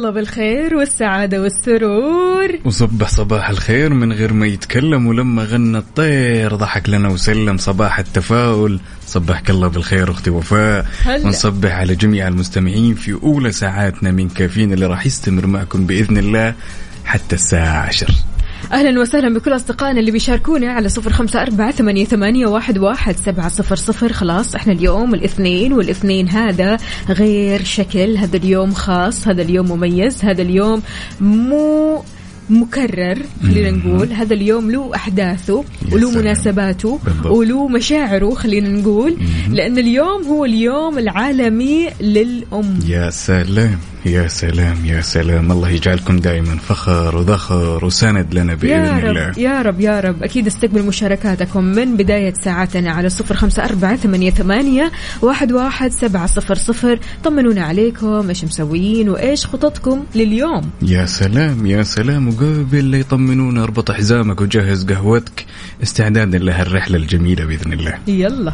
الله بالخير والسعادة والسرور. وصبح صباح الخير من غير ما يتكلم ولما غنى الطير ضحك لنا وسلم صباح التفاؤل. صبحك الله بالخير أختي وفاء. هلا. ونصبح على جميع المستمعين في أولى ساعاتنا من كافيين اللي راح يستمر معكم بإذن الله حتى الساعة 10 أهلا وسهلا بكل أصدقائنا اللي بيشاركونا على صفر خمسة أربعة ثمانية, ثمانية واحد, واحد سبعة صفر صفر. خلاص إحنا اليوم الاثنين والاثنين هذا غير شكل. هذا اليوم خاص هذا اليوم مميز هذا اليوم مو مكرر خلينا نقول. هذا اليوم له أحداثه وله. مناسباته. وله مشاعره خلينا نقول. لأن اليوم هو اليوم العالمي للأم. يا سلام. يا سلام يا سلام. الله يجعلكم دائما فخر وذخر وسند لنا بإذن يا الله. رب يا رب يا رب. أكيد استقبل مشاركاتكم من بداية ساعاتنا على صفر خمسة أربعة ثمانية, ثمانية واحد, واحد سبعة صفر صفر. طمنونا عليكم إيش مسويين وإيش خططكم لليوم. يا سلام يا سلام. وقبل لا يطمنونا اربط حزامك وجهز قهوتك. استعدادا لها الرحلة الجميلة بإذن الله. يلا.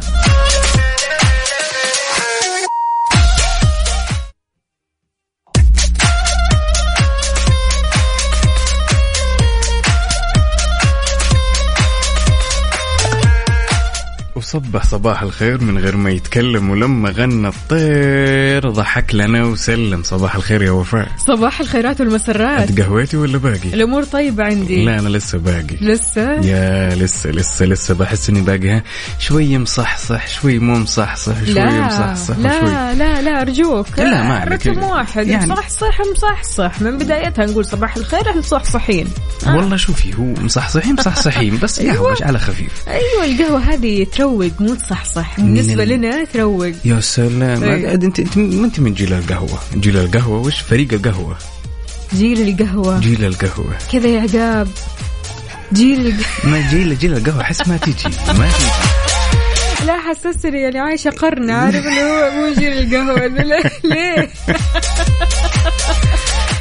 وصبح صباح الخير من غير ما يتكلم ولما غنى الطير ضحك لنا وسلم. صباح الخير يا وفاء. صباح الخيرات والمسرات. اتقهويتي ولا باقي؟ الأمور طيبة عندي. لا أنا لسه باقي. لسه؟ يا لسه لسه لسه بحس إني باقي. شوي مصحصح شوي مو مصحصح شوي لا مصحصح وشوي لا لا لا أرجوك. لا، ما عليك. رقم واحد. يعني- مصحصح مصحصح. من بدايتها نقول صباح الخير إحنا مصحصحين والله شوفي هو مصحصحين مصحصحين. بس أيوة. قهوة على خفيف. أيوه القهوة هذه تروق مو تصحصح. بالنسبة لنا تروق. يا سلام. إيه. انت أنت ما أنت من جيل القهوة. جيل القهوة وش فريق القهوة؟ جيل القهوة. جيل القهوة. كذا يا عقاب. جيل ما جيل جيل القهوة أحس ما تيجي ما تيجي لا حسستني يعني عايشة قرن عارف اللي هو مو جيل لا، ليه؟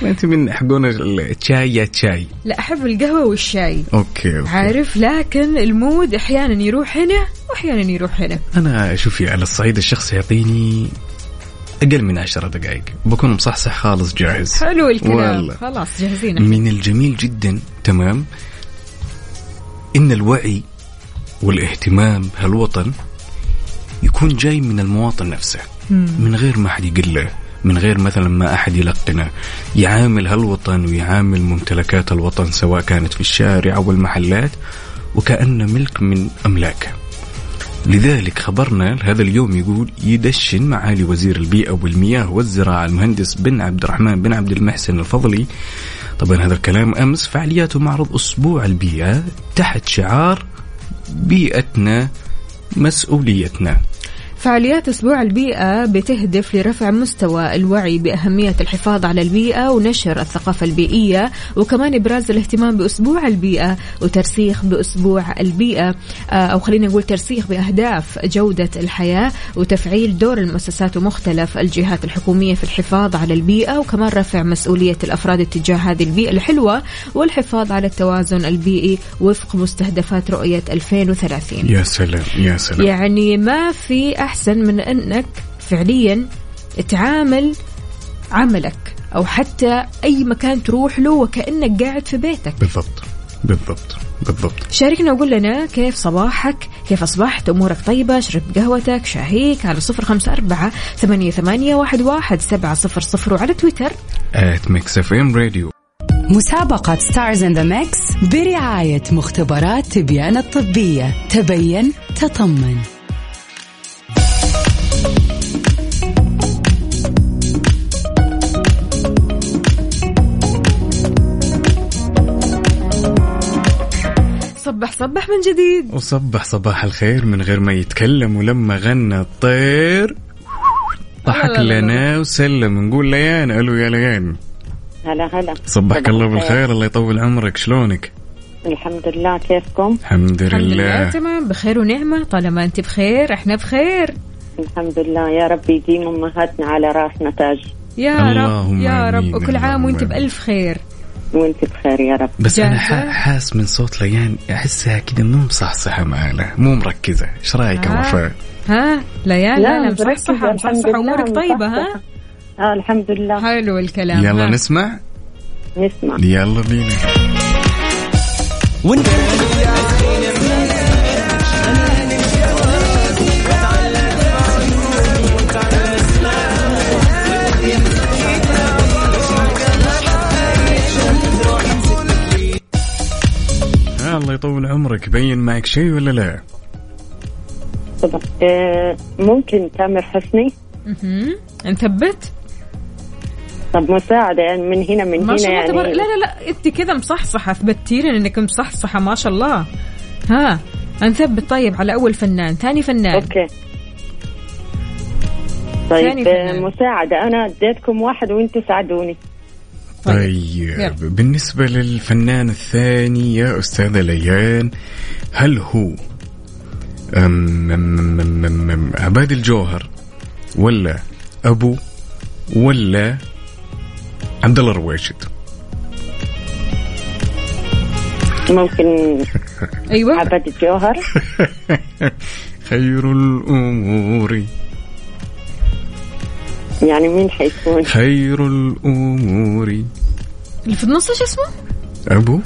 ما انت من حقون الشاي يا شاي. لا أحب القهوة والشاي. okay okay. عارف لكن ال mood أحيانا يروح هنا واحيانا يروح هنا. أنا شوفي على الصعيد الشخصي يعطيني أقل من عشرة دقائق. بكون مصحصح خالص جاهز. حلو الكلام. والله. خلاص جاهزين. من الجميل جدا تمام. إن الوعي والاهتمام بهالوطن يكون جاي من المواطن نفسه من غير ما أحد يقول له من غير مثلا ما أحد يلقنه. يعامل هالوطن ويعامل ممتلكات الوطن سواء كانت في الشارع أو المحلات وكانه ملك من املاكه لذلك خبرنا هذا اليوم يقول يدشن معالي وزير البيئة والمياه والزراعة المهندس بن عبد الرحمن بن عبد المحسن الفضلي. طبعا هذا الكلام أمس فعاليات ومعرض أسبوع البيئة تحت شعار بيئتنا مسؤوليتنا. فعاليات أسبوع البيئة بتهدف لرفع مستوى الوعي بأهمية الحفاظ على البيئة ونشر الثقافة البيئية وكمان إبراز الاهتمام بأسبوع البيئة وترسيخ بأسبوع البيئة آه، أو خلينا نقول ترسيخ بأهداف جودة الحياة وتفعيل دور المؤسسات ومختلف الجهات الحكومية في الحفاظ على البيئة وكمان رفع مسؤولية الأفراد اتجاه هذه البيئة الحلوة والحفاظ على التوازن البيئي وفق مستهدفات رؤية 2030 يا سلام يا سلام. يعني ما في أحسن من أنك فعليا تعامل عملك أو حتى أي مكان تروح له وكأنك قاعد في بيتك. بالضبط. بالضبط. بالضبط. شاركنا وقول لنا كيف صباحك كيف أصبحت أمورك طيبة شربت قهوتك شاهيك على صفر خمسة أربعة ثمانية, ثمانية واحد, واحد سبعة صفر صفر وعلى تويتر. at Mix FM Radio مسابقة Stars in the Mix برعاية مختبرات تبيان الطبية. تبين تطمن. صبح صبح من جديد. وصبح صباح الخير من غير ما يتكلم ولما غنى الطير. ضحك. لنا وسلم نقول ليان ألو يا ليان. هلا هلا. صبحك الله بالخير الله يطول عمرك. شلونك؟ الحمد لله كيفكم؟ الحمد الحمد لله لله. تمام. بخير ونعمة طالما أنت بخير إحنا بخير. الحمد لله يا رب يديم أمهاتنا على راسنا تاج يا رب اللهم يا رب وكل عام وأنت. بألف خير. وأنت بخير يا رب. بس أنا حاس من صوت ليان أحسها كذا مو مصحصحة معنا مو مركزة. إيش رأيك يا آه. وفاء؟ ها؟ ليان لا لا مصحصحة لله، أمورك طيبة ها. آه الحمد لله. حلو الكلام يلا ها. نسمع؟ نسمع. يلا بينا. يطول عمرك بين معك شيء ولا لا؟ طبعا آه ممكن تامر حسني. مهم. نثبت طب مساعدة يعني من هنا من ما هنا شاء الله يعني. تبارك لا لا لا انت كذا مصحصحة. اثبتي لنا انك مصحصحة ما شاء الله. ها نثبت طيب على أول فنان ثاني فنان. أوكي. طيب آه، فنان. مساعدة. أنا اديتكم واحد وأنتم ساعدوني. طيب يلا. بالنسبة للفنان الثاني يا أستاذة ليان هل هو أم أم أم أم أم عباد الجوهر ولا أبو ولا عبد الله رويشد؟ ممكن أيوه. عبد الجوهر. خير الأمور. يعني مين حيكون؟ خير الأمور. اللي في النص إيش اسمه؟ أبو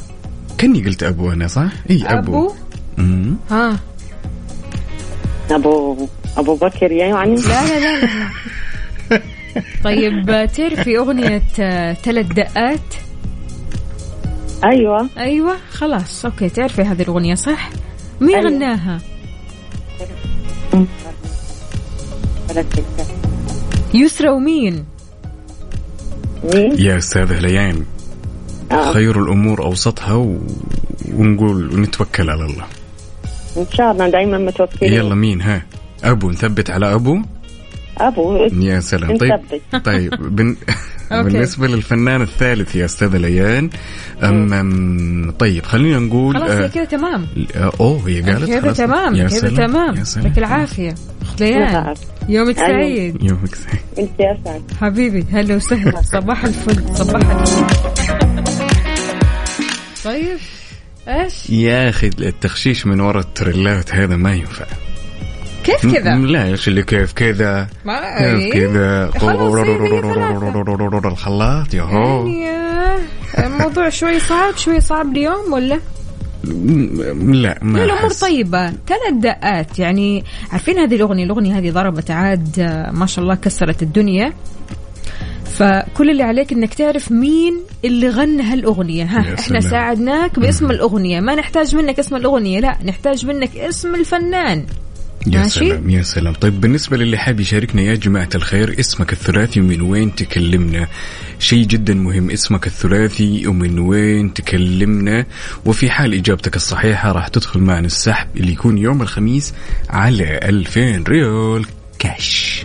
كني قلت أبو أنا صح؟ إي أبو, أبو أمم. ها أبو أبو بكر يعني لا لا لا, لا. طيب تعرفي أغنية آه، ثلاث دقات أيوة أيوه خلاص أوكي تعرفي هذه الأغنية صح؟ مين أيوة. غناها؟ ثلاث دقات. يسرى ومين؟ مين؟ يا أستاذة ليان آه. خير الأمور أوسطها و... ونقول ونتوكل على الله. إن شاء الله دائما متوكلين. يلا مين؟ ها. أبو نثبت على أبو؟ أبو. يا سلام. طيب. طيب بن... okay. بالنسبة للفنان الثالث يا أستاذة ليان أم... أم... طيب خلينا نقول خلاص آه، هي كذا تمام. آه، أوه هي قالت كذا تمام كذا تمام. يعطيك العافية. ليان. يومك. سعيد. يومك سعيد. أنت يا سعد. حبيبي هلا وسهلا. صباح الفل صباح الفل طيب إيش يا أخي التخشيش من وراء التريلات هذا ما ينفع كيف كذا لا إيش اللي كيف كذا ما كيف إيه؟ كذا. الخلاط يا هو آه، الموضوع شوي صعب شوي صعب اليوم ولا لا ما لا الأمور. طيبه ثلاث دقات يعني عارفين هذه الاغنيه الاغنيه هذه ضربت عاد ما شاء الله كسرت الدنيا فكل اللي عليك إنك تعرف مين اللي غنى هالأغنية. ها إحنا سلام. ساعدناك باسم الأغنية. ما نحتاج منك اسم الأغنية لا نحتاج منك اسم الفنان. يا ماشي؟ سلام يا سلام. طيب بالنسبة للي حاب يشاركنا يا جماعة الخير اسمك الثلاثي ومن وين تكلمنا؟ شيء جدا مهم اسمك الثلاثي ومن وين تكلمنا؟ وفي حال إجابتك الصحيحة راح تدخل معنا السحب اللي يكون يوم الخميس على 2000 ريال كاش.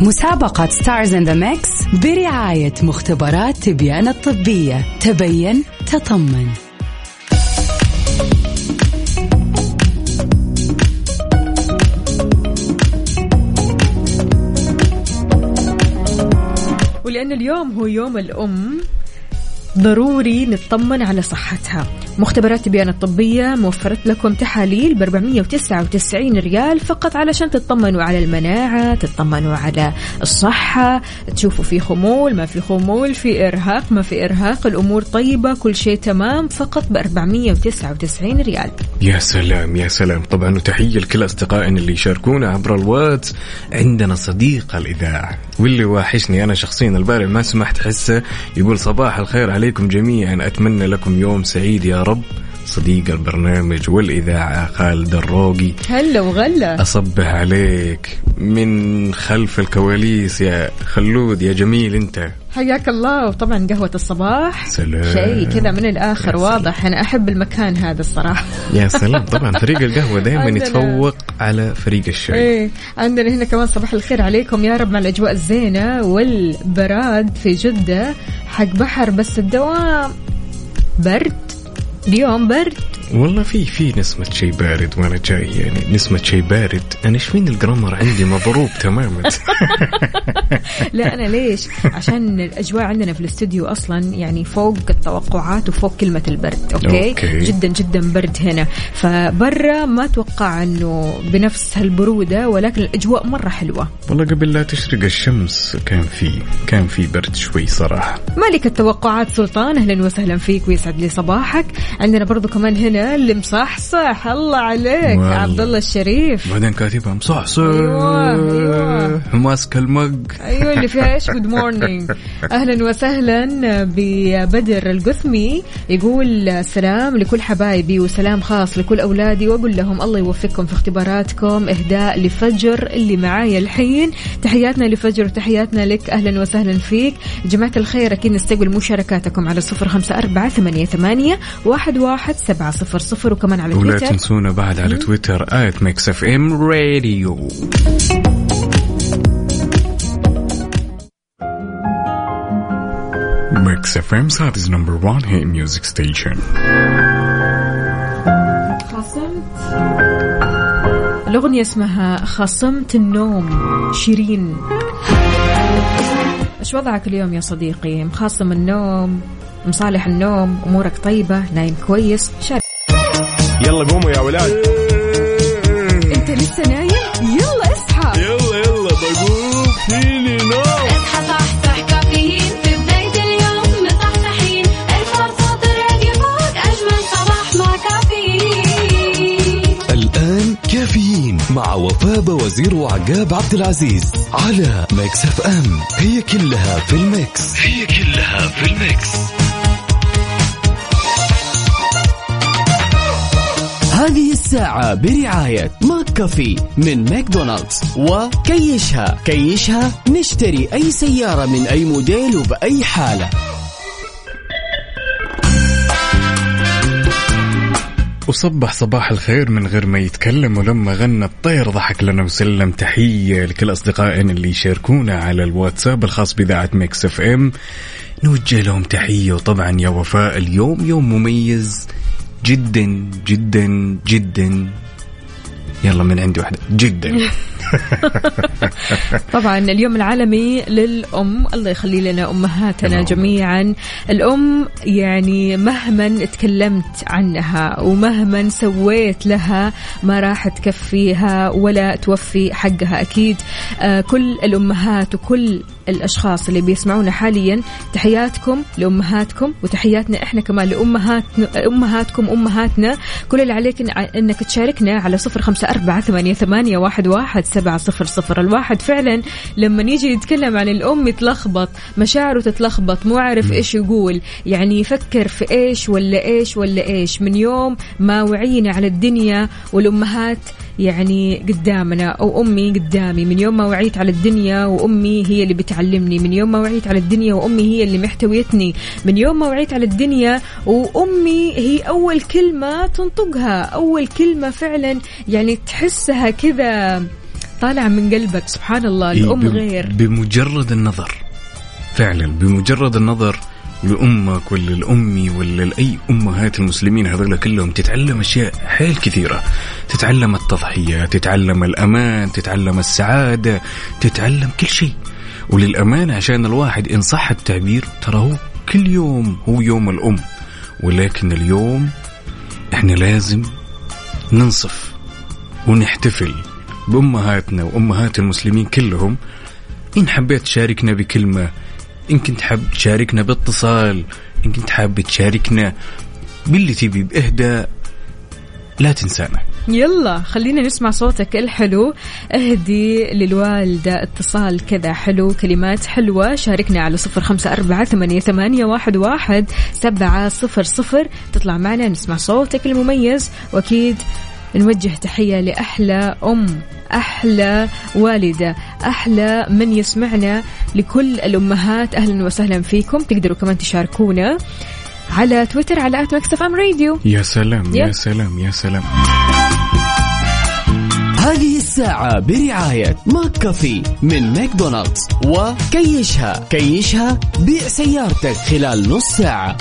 مسابقة Stars in the Mix برعاية مختبرات تبيان الطبية. تبين تطمن. ولأن اليوم هو يوم الأم ضروري نطمن على صحتها. مختبرات تبيان الطبية موفرت لكم تحاليل ب 499 ريال فقط علشان تطمنوا على المناعة تطمنوا على الصحة تشوفوا في خمول ما في خمول في إرهاق ما في إرهاق الأمور طيبة كل شيء تمام فقط ب 499 ريال. يا سلام يا سلام. طبعا وتحية لكل أصدقائنا اللي يشاركونا عبر الواتس. عندنا صديق الإذاعة واللي واحشني أنا شخصيا البارح ما سمحت حسه يقول صباح الخير عليكم جميعا. أتمنى لكم يوم سعيد يا رب صديق البرنامج والإذاعة خالد الروقي. هلا وغلا. أصبح عليك من خلف الكواليس يا خلود يا جميل أنت. حياك الله. وطبعا قهوة الصباح. سلام. شيء كذا من الآخر واضح. أنا أحب المكان هذا الصراحة. يا سلام. طبعا فريق القهوة دائما يتفوق على فريق الشاي. إيه عندنا هنا كمان صباح الخير عليكم يا رب مع الأجواء الزينة والبراد في جدة حق بحر بس الدوام برد. اليوم برد. والله في في نسمة شيء بارد وأنا جاي يعني نسمة شيء بارد. أنا إيش فين ال grammar عندي مضروب تماما. لا أنا ليش؟ عشان الأجواء عندنا في الاستوديو أصلا يعني فوق التوقعات وفوق كلمة البرد okay, okay. جدا جدا برد هنا. فبرا ما أتوقع إنه بنفس هالبرودة ولكن الأجواء مرة حلوة. والله قبل لا تشرق الشمس كان في كان في برد شوي صراحة. مالك التوقعات سلطان أهلا وسهلا فيك ويسعد لي صباحك. عندنا برضو كمان هنا اللي مصحصح الله عليك. عبد الله الشريف بعدين كاتبها مصحصح أيوة، أيوة. ماسك ال mug. أيوه اللي فيها إيش؟ good morning أهلا وسهلا ببدر القثمي يقول سلام لكل حبايبي وسلام خاص لكل أولادي وأقول لهم الله يوفقكم في اختباراتكم. إهداء لفجر اللي معايا الحين. تحياتنا لفجر وتحياتنا لك. أهلا وسهلا فيك. جماعة الخير أكيد نستقبل مشاركاتكم على صفر خمسة أربعة ثمانية ثمانية واحد واحد سبعة صفر صفر. وكمان على ولا تويتر. تنسونا بعد على تويتر at Mix FM Radio. Mix FM Saudi's number 1 hit music station خاصمت. الأغنية اسمها خاصمت النوم شيرين. إيش وضعك اليوم يا صديقي؟ مخاصم النوم مصالح النوم أمورك طيبة نايم كويس شارك يلا قوموا يا ولاد. أنت لسه نايم؟ يلا اصحى. يلا يلا بقوم. فيني نوم؟ مع وفاء وزير وعقاب عبد العزيز على Mix FM. هي كلها في ال Mix. هي كلها في ال Mix. هذه الساعة برعاية McCafé من ماكدونالدز وكيشها. كيشها نشتري أي سيارة من أي موديل وبأي حالة. وصبح صباح الخير من غير ما يتكلم ولما غنى الطير ضحك لنا وسلم تحية لكل أصدقائنا اللي يشاركونا على الواتساب الخاص بإذاعة Mix FM. نوجه لهم تحية وطبعا يا وفاء اليوم يوم مميز جدا جدا جدا. يلا من عندي واحدة. جدا. طبعا اليوم العالمي للأم الله يخلي لنا أمهاتنا. جميعا. الأم يعني مهما تكلمت عنها ومهما سويت لها ما راح تكفيها ولا توفي حقها. أكيد آه كل الأمهات وكل الأشخاص اللي بيسمعونا حاليا تحياتكم لأمهاتكم وتحياتنا إحنا كمان لأمهاتنا أمهاتكم أمهاتنا. كل اللي عليك إن- إنك تشاركنا على صفر خمسة أربعة ثمانية, ثمانية واحد, واحد سبعة صفر صفر الواحد. فعلا لما يجي يتكلم عن الأم يتلخبط مشاعره تتلخبط مو عارف إيش يقول. يعني يفكر في إيش ولا إيش ولا إيش. من يوم ما وعينا على الدنيا والأمهات يعني قدامنا أو أمي قدامي من يوم ما وعيت على الدنيا وأمي هي اللي بتعلمني من يوم ما وعيت على الدنيا وأمي هي اللي محتويتني من يوم ما وعيت على الدنيا وأمي هي أول كلمة تنطقها أول كلمة فعلا يعني تحسها كذا طالعه من قلبك سبحان الله إيه، الام بم- غير. بمجرد النظر. فعلا بمجرد النظر لأمك ولا لأمي ولا لأي أمهات المسلمين هذول كلهم تتعلم أشياء حيل كثيرة. تتعلم التضحية تتعلم الأمان تتعلم السعادة تتعلم كل شيء. وللأمانة عشان الواحد إن صح التعبير ترى هو كل يوم هو يوم الأم. ولكن اليوم إحنا لازم ننصف ونحتفل بأمهاتنا وأمهات المسلمين كلهم إن حبيت تشاركنا بكلمة إن كنت حاب تشاركنا باتصال إن كنت حاب تشاركنا باللي تبي بإهداء لا تنسانا. يلا خلينا نسمع صوتك الحلو. اهدي للوالدة اتصال كذا حلو كلمات حلوة. شاركنا على صفر خمسة أربعة ثمانية, واحد, واحد سبعة صفر صفر. تطلع معنا نسمع صوتك المميز. وأكيد نوجه تحية لأحلى أم أحلى والدة أحلى من يسمعنا لكل الأمهات. أهلا وسهلا فيكم. تقدروا كمان تشاركونا على تويتر على at Mix FM Radio. يا سلام يا. يا سلام يا سلام. هذه الساعة برعاية McCafé من ماكدونالدز وكيشها كيشها بيع سيارتك خلال نص ساعة.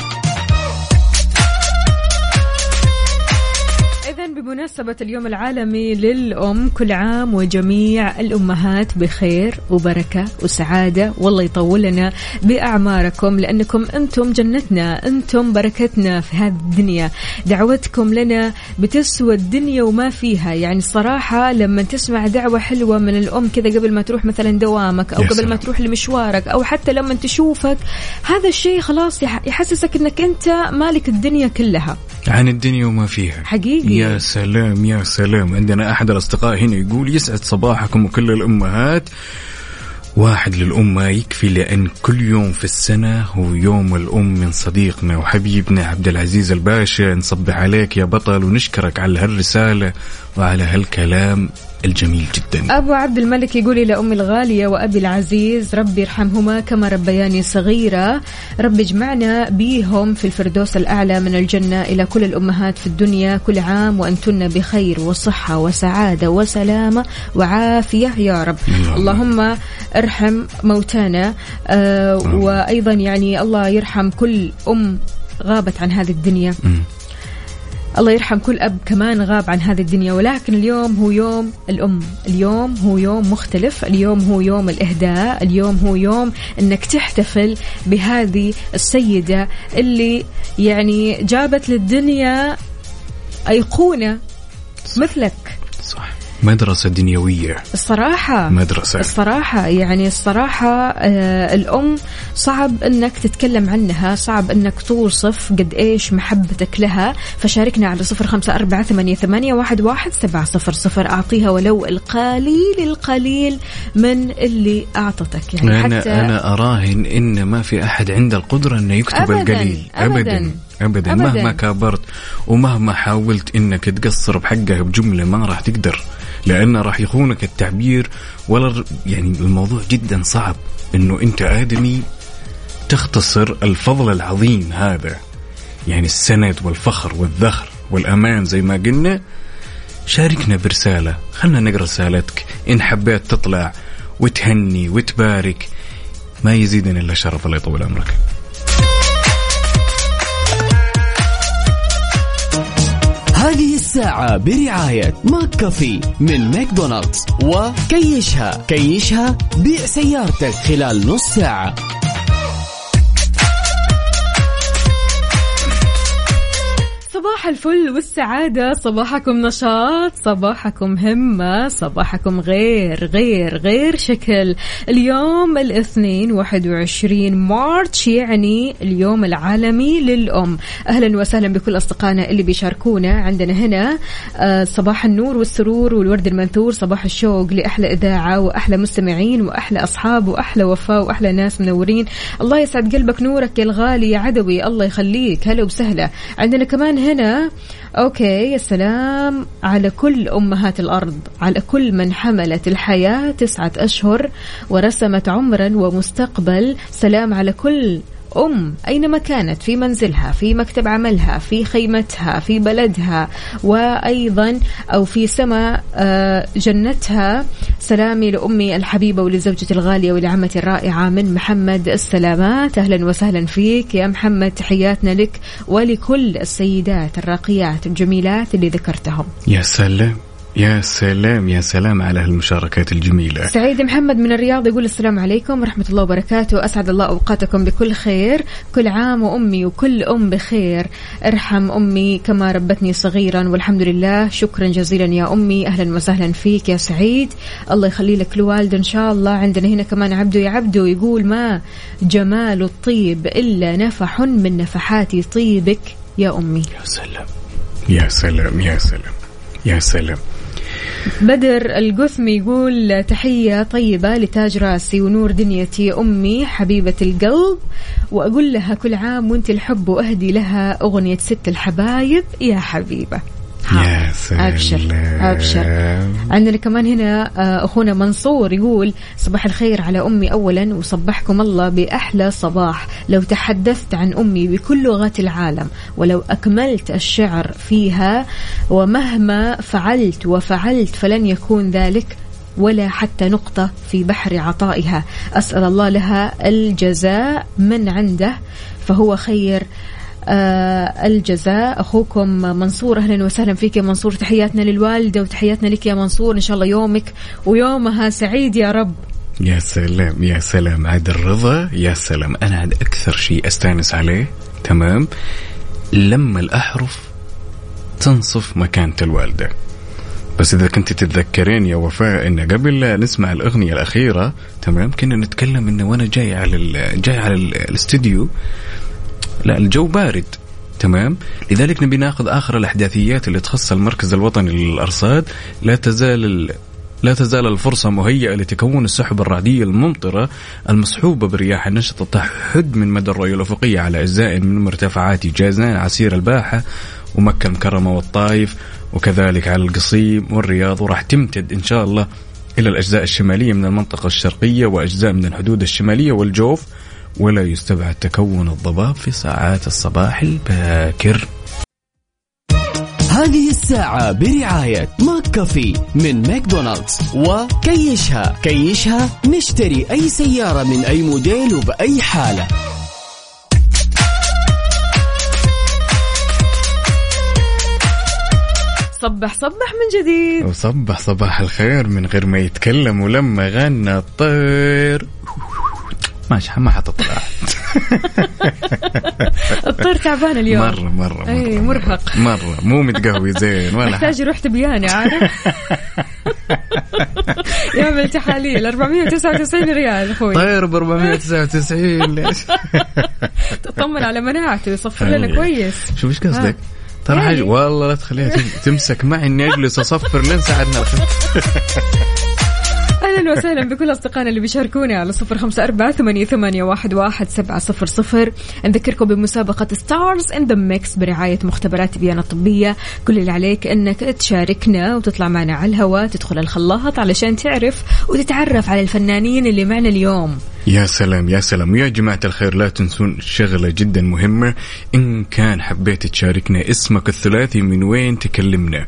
بمناسبة اليوم العالمي للأم كل عام وجميع الأمهات بخير وبركة وسعادة. والله يطول لنا بأعماركم لأنكم أنتم جنتنا أنتم بركتنا في هذه الدنيا. دعوتكم لنا بتسوى الدنيا وما فيها. يعني الصراحة لما تسمع دعوة حلوة من الأم كذا قبل ما تروح مثلا دوامك أو قبل ما. تروح لمشوارك أو حتى لما تشوفك هذا الشيء خلاص يح- يحسسك أنك أنت مالك الدنيا كلها. عن الدنيا وما فيها. حقيقي. يا سلام يا سلام. عندنا أحد الأصدقاء هنا يقول يسعد صباحكم وكل الأمهات. واحد للأم ما يكفي لأن كل يوم في السنة هو يوم الأم من صديقنا وحبيبنا عبد العزيز الباشا. نصبح عليك يا بطل ونشكرك على هالرسالة. وعلى هالكلام الجميل جدا. أبو عبد الملك يقول إلى أمي الغالية وأبي العزيز ربي يرحمهما كما ربياني صغيرة ربي يجمعنا بيهم في الفردوس الأعلى من الجنة إلى كل الأمهات في الدنيا كل عام وأنتن بخير وصحة وسعادة وسلامة وعافية يا رب. اللهم. اللهم ارحم موتانا. آه وأيضا يعني الله يرحم كل أم غابت عن هذه الدنيا. الله يرحم كل أب كمان غاب عن هذه الدنيا ولكن اليوم هو يوم الأم اليوم هو يوم مختلف اليوم هو يوم الإهداء اليوم هو يوم أنك تحتفل بهذه السيدة اللي يعني جابت للدنيا أيقونة مثلك. صح مدرسة دنيوية. الصراحة مدرسة. الصراحة يعني الصراحة آه الأم صعب أنك تتكلم عنها صعب أنك توصف قد إيش محبتك لها. فشاركنا على صفر خمسة أربعة ثمانية, ثمانية واحد, واحد سبعة صفر صفر. أعطيها ولو القليل القليل من اللي أعطتك. يعني أنا حتى أنا أراهن إن ما في أحد عنده القدرة إنه يكتب أبداً، القليل. أبداً، أبدا أبدا. أبداً. مهما كابرت ومهما حاولت إنك تقصر بحقها بجملة ما راح تقدر. لأنه راح يخونك التعبير ولا يعني الموضوع جدا صعب إنه أنت آدمي تختصر الفضل العظيم هذا. يعني السند والفخر والذخر والأمان زي ما قلنا. شاركنا برسالة. خلنا نقرأ رسالتك. إن حبيت تطلع وتهني وتبارك ما يزيدنا إلا شرف الله يطول عمرك. هذه الساعة برعاية McCafé من ماكدونالدز. وكيشها. كيشها بيع سيارتك خلال نص ساعة. صباح الفل والسعادة صباحكم نشاط صباحكم همة صباحكم غير غير غير شكل. اليوم الاثنين 21 مارتش يعني اليوم العالمي للأم. أهلا وسهلا بكل أصدقائنا اللي بيشاركونا عندنا هنا. آه، صباح النور والسرور والورد المنثور صباح الشوق لأحلى إذاعة وأحلى مستمعين وأحلى أصحاب وأحلى وفاء وأحلى ناس منورين. الله يسعد قلبك نورك يا الغالي يا عدوي الله يخليك. هلا وسهلا. عندنا كمان هنا أوكي يا سلام. على كل أمهات الأرض على كل من حملت الحياة تسعة أشهر ورسمت عمرا ومستقبل. سلام على كل أم أينما كانت؟ في منزلها في مكتب عملها في خيمتها في بلدها وأيضا أو في سماء آه، جنتها. سلامي لأمي الحبيبة ولزوجتي الغالية ولعمتي الرائعة من محمد السلامات. أهلا وسهلا فيك يا محمد تحياتنا لك ولكل السيدات الراقيات الجميلات اللي ذكرتهم. يا سلام. يا سلام يا سلام على هالمشاركات الجميلة. سعيد محمد من الرياض يقول السلام عليكم ورحمة الله وبركاته. أسعد الله أوقاتكم بكل خير كل عام وأمي وكل أم بخير. ارحم أمي كما ربتني صغيرا والحمد لله. شكرا جزيلا يا أمي. أهلا وسهلا فيك يا سعيد. الله يخلي لك الوالد إن شاء الله. عندنا هنا كمان عبدو يا عبدو يقول ما جمال الطيب إلا نفح من نفحات طيبك يا أمي. يا سلام يا سلام يا سلام يا سلام. بدر القثمي يقول تحية طيبة لتاج راسي ونور دنيتي أمي حبيبة القلب وأقول لها كل عام وأنت الحب وأهدي لها أغنية ست الحبايب. يا حبيبة. يا سلام. أبشر أبشر. عندنا كمان هنا آه، أخونا منصور يقول صباح الخير على أمي أولا وصبحكم الله بأحلى صباح. لو تحدثت عن أمي بكل لغات العالم ولو أكملت الشعر فيها ومهما فعلت وفعلت فلن يكون ذلك ولا حتى نقطة في بحر عطائها. أسأل الله لها الجزاء من عنده فهو خير. الجزاء. أخوكم منصور أهلا وسهلا فيك يا منصور. تحياتنا للوالدة وتحياتنا لك يا منصور. إن شاء الله يومك ويومها سعيد يا رب. يا سلام يا سلام. عاد الرضا يا سلام. أنا عاد أكثر شيء أستأنس عليه. تمام؟ لما الأحرف تنصف مكانة الوالدة. بس إذا كنت تتذكرين يا وفاء إن قبل لا نسمع الأغنية الأخيرة تمام؟ كنا نتكلم انه وأنا جاي على جاي على ال- الاستديو لا الجو بارد تمام؟ لذلك نبي ناخذ آخر الأحداثيات اللي تخص المركز الوطني للأرصاد. لا تزال ال... لا تزال الفرصة مهيئة لتكون السحب الرعدية الممطرة المصحوبة برياح النشطة تحد من مدى الرؤية الأفقية على أجزاء من مرتفعات جازان عسير الباحة ومكة المكرمة والطائف وكذلك على القصيم والرياض. وراح تمتد إن شاء الله إلى الأجزاء الشمالية من المنطقة الشرقية وأجزاء من الحدود الشمالية والجوف. ولا يستبعد تكون الضباب في ساعات الصباح الباكر. هذه الساعة برعاية McCafé من ماكدونالدز وكيشها. كيشها نشتري أي سيارة من أي موديل وبأي حالة. صبح صبح من جديد. وصبح صباح الخير من غير ما يتكلم ولما غنى الطير. ماشي ما حتطلع الطير تعبان اليوم مرة مرة مرة أي، مرهق. مرة مو متقهوي زين ولا محتاج يروح تبياني عارف يعمل تحاليل 499 ريال أخوي طير ب 499 ليش؟ تطمن على مناعته يصفر لنا. كويس شوف إيش قصدك؟ ترى. حاجة والله لا تخليها تم- تمسك معي إني أجلس أصفر لين ساعدنا أهلا وسهلا بكل أصدقائنا اللي بيشاركونا على صفر خمسة أربعة ثمانيه, ثمانية واحد, واحد سبعة صفر صفر. نذكركم بمسابقة Stars in the Mix برعاية مختبرات تبيان الطبيه كل اللي عليك إنك تشاركنا وتطلع معنا على الهواء تدخل الخلاط علشان تعرف وتتعرف على الفنانين اللي معنا اليوم. يا سلام يا سلام. ويا جماعة الخير لا تنسون شغلة جدا مهمة. إن كان حبيت تشاركنا اسمك الثلاثي من وين تكلمنا؟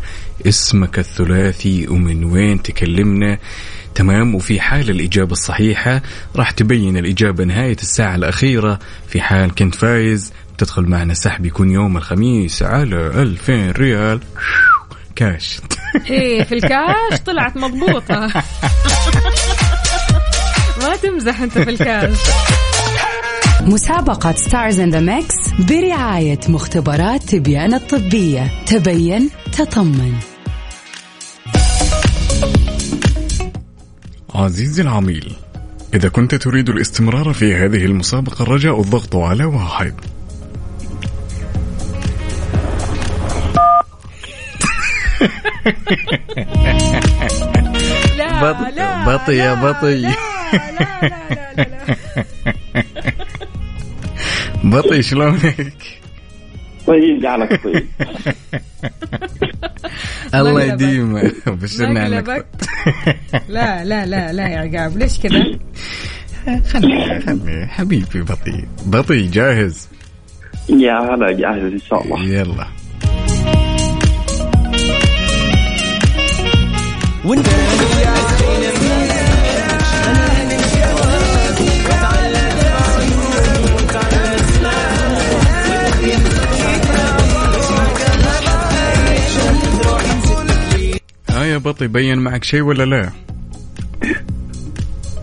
اسمك الثلاثي ومن وين تكلمنا؟ تمام. وفي حال الإجابة الصحيحة راح تبين الإجابة نهاية الساعة الأخيرة. في حال كنت فايز تدخل معنا سحب يكون يوم الخميس على 2000 ريال. كاش. إيه في الكاش طلعت مضبوطة. ما تمزح أنت في الكاش. مسابقة Stars in the Mix برعاية مختبرات تبيان الطبية. تبين تطمن. عزيزي العميل إذا كنت تريد الاستمرار في هذه المسابقة رجاء الضغط على واحد لا بط- لا بطي يا لا، بطي. لا لا لا لا لا بطي شلونك؟ طيب جعلك طيب الله. يديمه بشرنا عنك مقلبك لا لا لا لا يا عقاب ليش كذا؟ خلي خلي حبيبي بطي بطي جاهز؟ يا هلا جاهز إن شاء الله. يلا. وانت يا بطي بين معك شيء ولا لا؟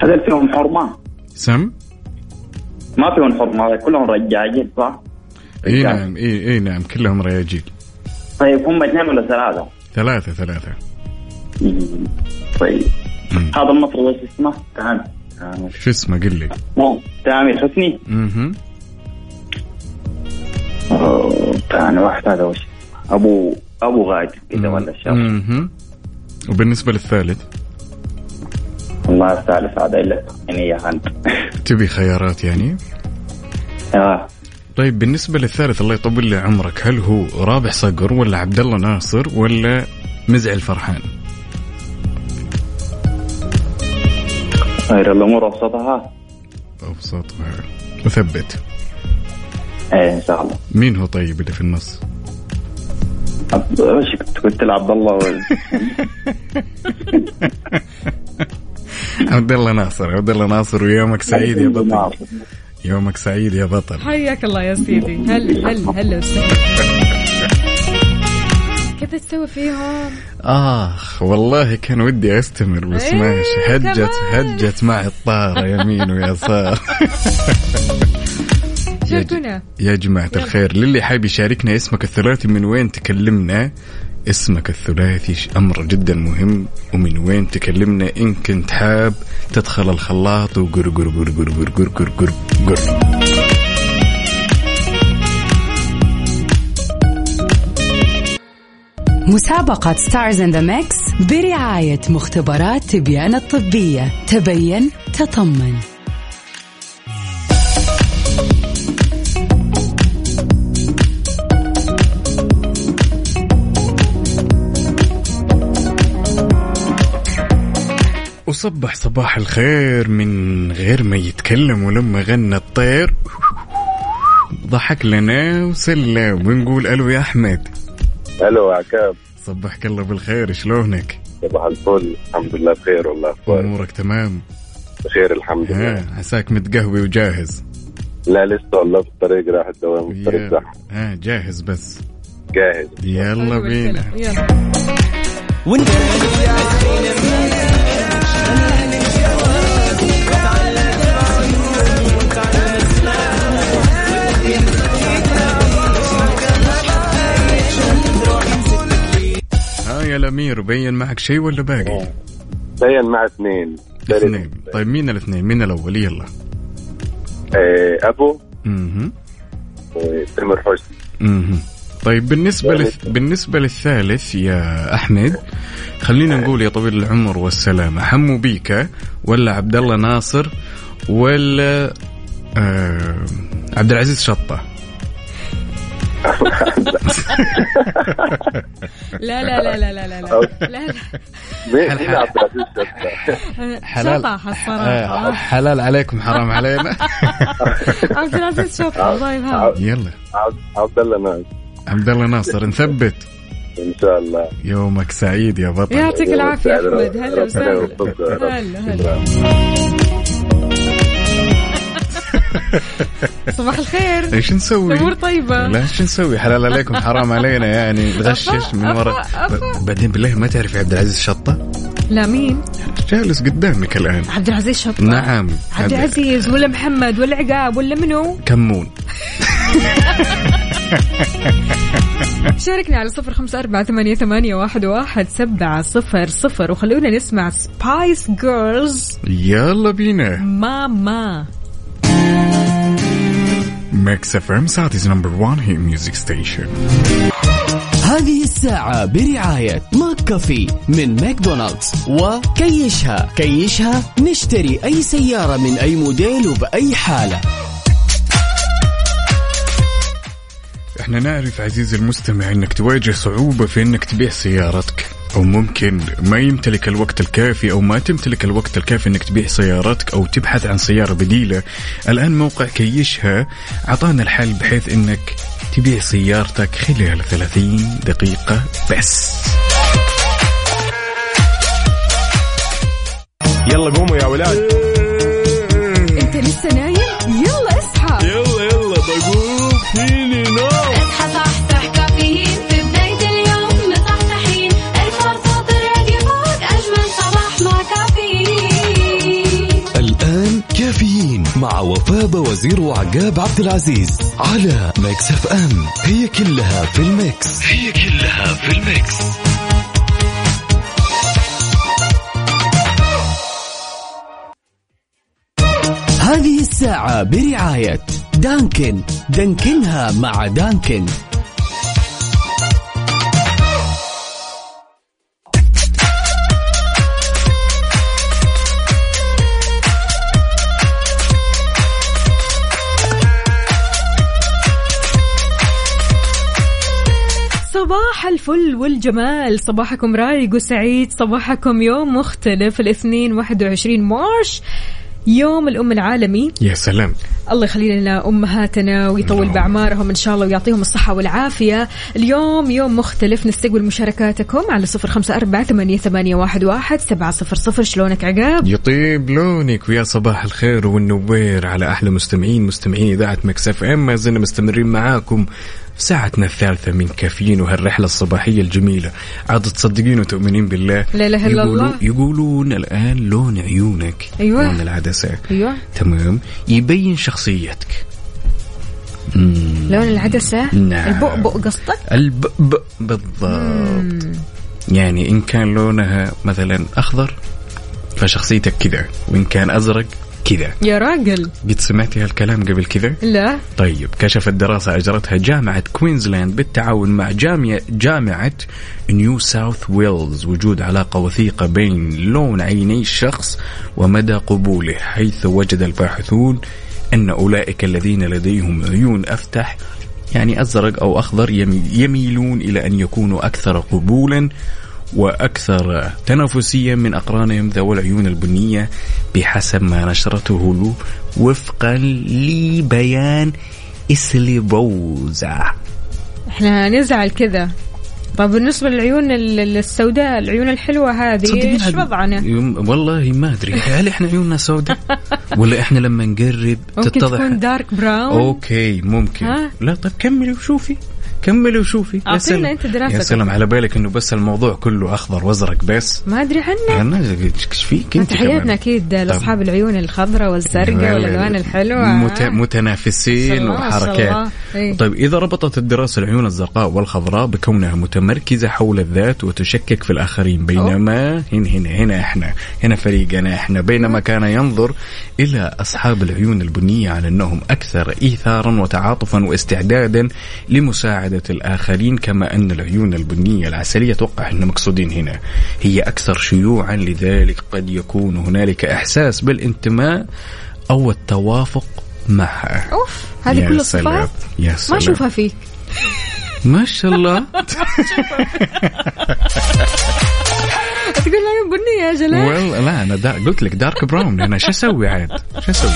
هذول فيهم حرمة سم؟ ما فيهم حرمة كلهم رجاجين صح؟ إي نعم إي إي نعم كلهم رياجيل طيب هم اثنين ولا؟ ثلاثة ثلاثة مم. طيب مم. هذا المطرب إيش اسمه؟ تامر تامر شو اسمه قل لي تامر حسني أها ثاني واحد هذا وش أبو أبو غايد كذا ولا أها وبالنسبة للثالث؟ والله الثالث هذا إلا يعني يا انت تبي خيارات يعني؟ آه. طيب بالنسبة للثالث الله يطول لي عمرك هل هو رابح صقر ولا عبد الله ناصر ولا مزعل فرحان؟ خير الأمور أوسطها. أبسطها وثبت إيه إن شاء الله. مين هو طيب اللي في النص؟ عبد- وش كنت قلت لعبد الله عبد الله ناصر عبد الله ناصر ويومك سعيد يا بطل. يومك سعيد يا بطل. حياك الله يا سيدي. هل هل هل وسهلا. كيف تسوي فيهم؟ آخ والله كان ودي أستمر بس إيه، ماشي. هجت. هجت معي الطارة يمين ويسار. شاركونا. يا جماعة الخير. للي حاب يشاركنا اسمك الثلاثي من وين تكلمنا؟ اسمك الثلاثي ش- أمر جدا مهم ومن وين تكلمنا؟ إن كنت حاب تدخل الخلاط وقر قر قر قر قر قر قر قر قر. مسابقة Stars in the Mix برعاية مختبرات تبيان الطبية. تبين تطمن. وصبح صباح الخير من غير ما يتكلم ولما غنى الطير. ضحك لنا وسلم ونقول ألو يا أحمد. ألو عكاب صبحك الله بالخير شلونك؟ صباح الفل. الحمد لله بخير والله أخبارك؟ أمورك تمام؟ بخير الحمد لله. ها عساك متقهوي وجاهز؟ لا لسه والله في الطريق راح الدوام الطريق يا- زحمه ها جاهز بس. جاهز. يلا بينا. يلا. يا الأمير بين معك شيء ولا باقي؟ بين مع اثنين. اثنين. طيب مين الاثنين؟ مين الأول؟ يلا؟ آه أبو. أها وتامر حسني. أها طيب بالنسبة لل... بالنسبة للثالث يا أحمد خلينا نقول يا طويل العمر والسلامة حمو بيكا ولا عبد الله ناصر ولا آه عبد العزيز شطة؟ لا لا لا لا لا لا لا. لا لا. شطة؟ شطح الصراحة آه حلال عليكم حرام علينا. عبد العزيز شطح طيب ها يلا. عبد الله ناصر. عبد الله ناصر نثبت. إن شاء الله. يومك سعيد يا بطل. يعطيك العافية يا أحمد. هلا وسهلا. هلا هلا. صباح الخير. إيش نسوي؟ الأمور طيبة. لا إيش نسوي؟ حلال عليكم حرام علينا يعني. نغشش من ورا بعدين بالله ما تعرفي عبد العزيز شطة؟ لا مين؟ جالس قدامك الآن. عبد العزيز شطة. نعم. عبد العزيز ولا محمد ولا عقاب ولا منو؟ كمون. شاركنا على صفر خمسة أربعة ثمانية, ثمانية واحد, واحد سبعة صفر صفر. وخلونا نسمع Spice Girls يلا بينا. ماما. Mix FM Saudi's number 1 hit music station هذه الساعة برعاية McCafé من ماكدونالدز وكيشها. كيشها نشتري أي سيارة من أي موديل وبأي حالة. إحنا نعرف عزيزي المستمع انك تواجه صعوبة في انك تبيع سيارتك. أو ممكن ما يمتلك الوقت الكافي أو ما تمتلك الوقت الكافي انك تبيع سيارتك أو تبحث عن سيارة بديلة. الآن موقع كيشها أعطانا الحل بحيث انك تبيع سيارتك خلال 30 دقيقة بس. يلا قوموا يا ولاد. أنت لسه نايم؟ يلا اصحى. يلا يلا بقوم. فيني وزير وعقاب عبد العزيز على Mix FM. هي كلها في ال mix. هي كلها في ال mix. هذه الساعة برعاية دانكن. دانكنها مع دانكن. صباح الفل والجمال. صباحكم رايق وسعيد. صباحكم يوم مختلف. الاثنين 21 March. يوم الأم العالمي. يا سلام. الله يخلي لنا أمهاتنا ويطول اللهم. بأعمارهم إن شاء الله ويعطيهم الصحة والعافية. اليوم يوم مختلف. نستقبل مشاركاتكم على صفر خمسة أربعة ثمانية, ثمانية واحد, واحد سبعة صفر صفر. شلونك عقاب؟ يطيب لونك ويا صباح الخير والنوير على أحلى مستمعين مستمعين إذاعة Mix FM. ما زلنا مستمرين معاكم في ساعتنا الثالثة من كافيين وهالرحلة الصباحية الجميلة. عاد تصدقين وتؤمنين بالله؟ لا إله إلا الله. يقولون الآن لون عيونك. أيوة. لون العدسة. أيوة. تمام. يبين شخصيتك. مم. لون العدسة؟ نعم. البؤبؤ قصدك؟ البب بالضبط. يعني إن كان لونها مثلا أخضر فشخصيتك كذا وإن كان أزرق كذا. يا راجل. قد سمعتي هالكلام قبل كذا؟ لا. طيب كشفت دراسة أجرتها جامعة كوينزلاند بالتعاون مع جامعة جامعة نيو ساوث ويلز وجود علاقة وثيقة بين لون عيني الشخص ومدى قبوله حيث وجد الباحثون أن أولئك الذين لديهم عيون أفتح يعني أزرق أو أخضر يمي- يميلون إلى أن يكونوا أكثر قبولا وأكثر تنافسيا من أقرانهم ذوي العيون البنية بحسب ما نشرته له وفقا لبيان إسليبوزا إحنا نزعل كذا. طب بالنسبة للعيون ال- السوداء العيون الحلوة هذه إيش وضعنا؟ والله ما أدري. هل إحنا عيوننا سوداء؟ ولا إحنا لما نقرب ممكن تتضح؟ تكون dark brown okay ممكن. ها؟ لا طيب كملي وشوفي. كملي وشوفي سلام. أنت دراستك. يا سلام على بالك إنه بس الموضوع كله أخضر وأزرق بس ما أدري عنك أنا إيش فيك أنت تحياتنا؟ أكيد لأصحاب العيون الخضراء والزرقاء والألوان الحلوة مت... متنافسين وحركات. إيه. طيب إذا ربطت الدراسة العيون الزرقاء والخضراء بكونها متمركزة حول الذات وتشكك في الآخرين بينما هنا هنا هنا إحنا هنا فريقنا إحنا بينما كان ينظر إلى أصحاب العيون البنية على أنهم أكثر إيثارا وتعاطفا واستعدادا لمساعدة الآخرين كما أن العيون البنية العسلية توقع أن مقصودين هنا هي أكثر شيوعا لذلك قد يكون هنالك إحساس بالانتماء أو التوافق معها. أوف هذه كل الصفات؟ يا ما سلام. أشوفها فيك. ما شاء الله. تقول عيون بنية يا جلال؟ والله لا أنا دا قلت لك دارك براون أنا شو أسوي عاد؟ شو أسوي؟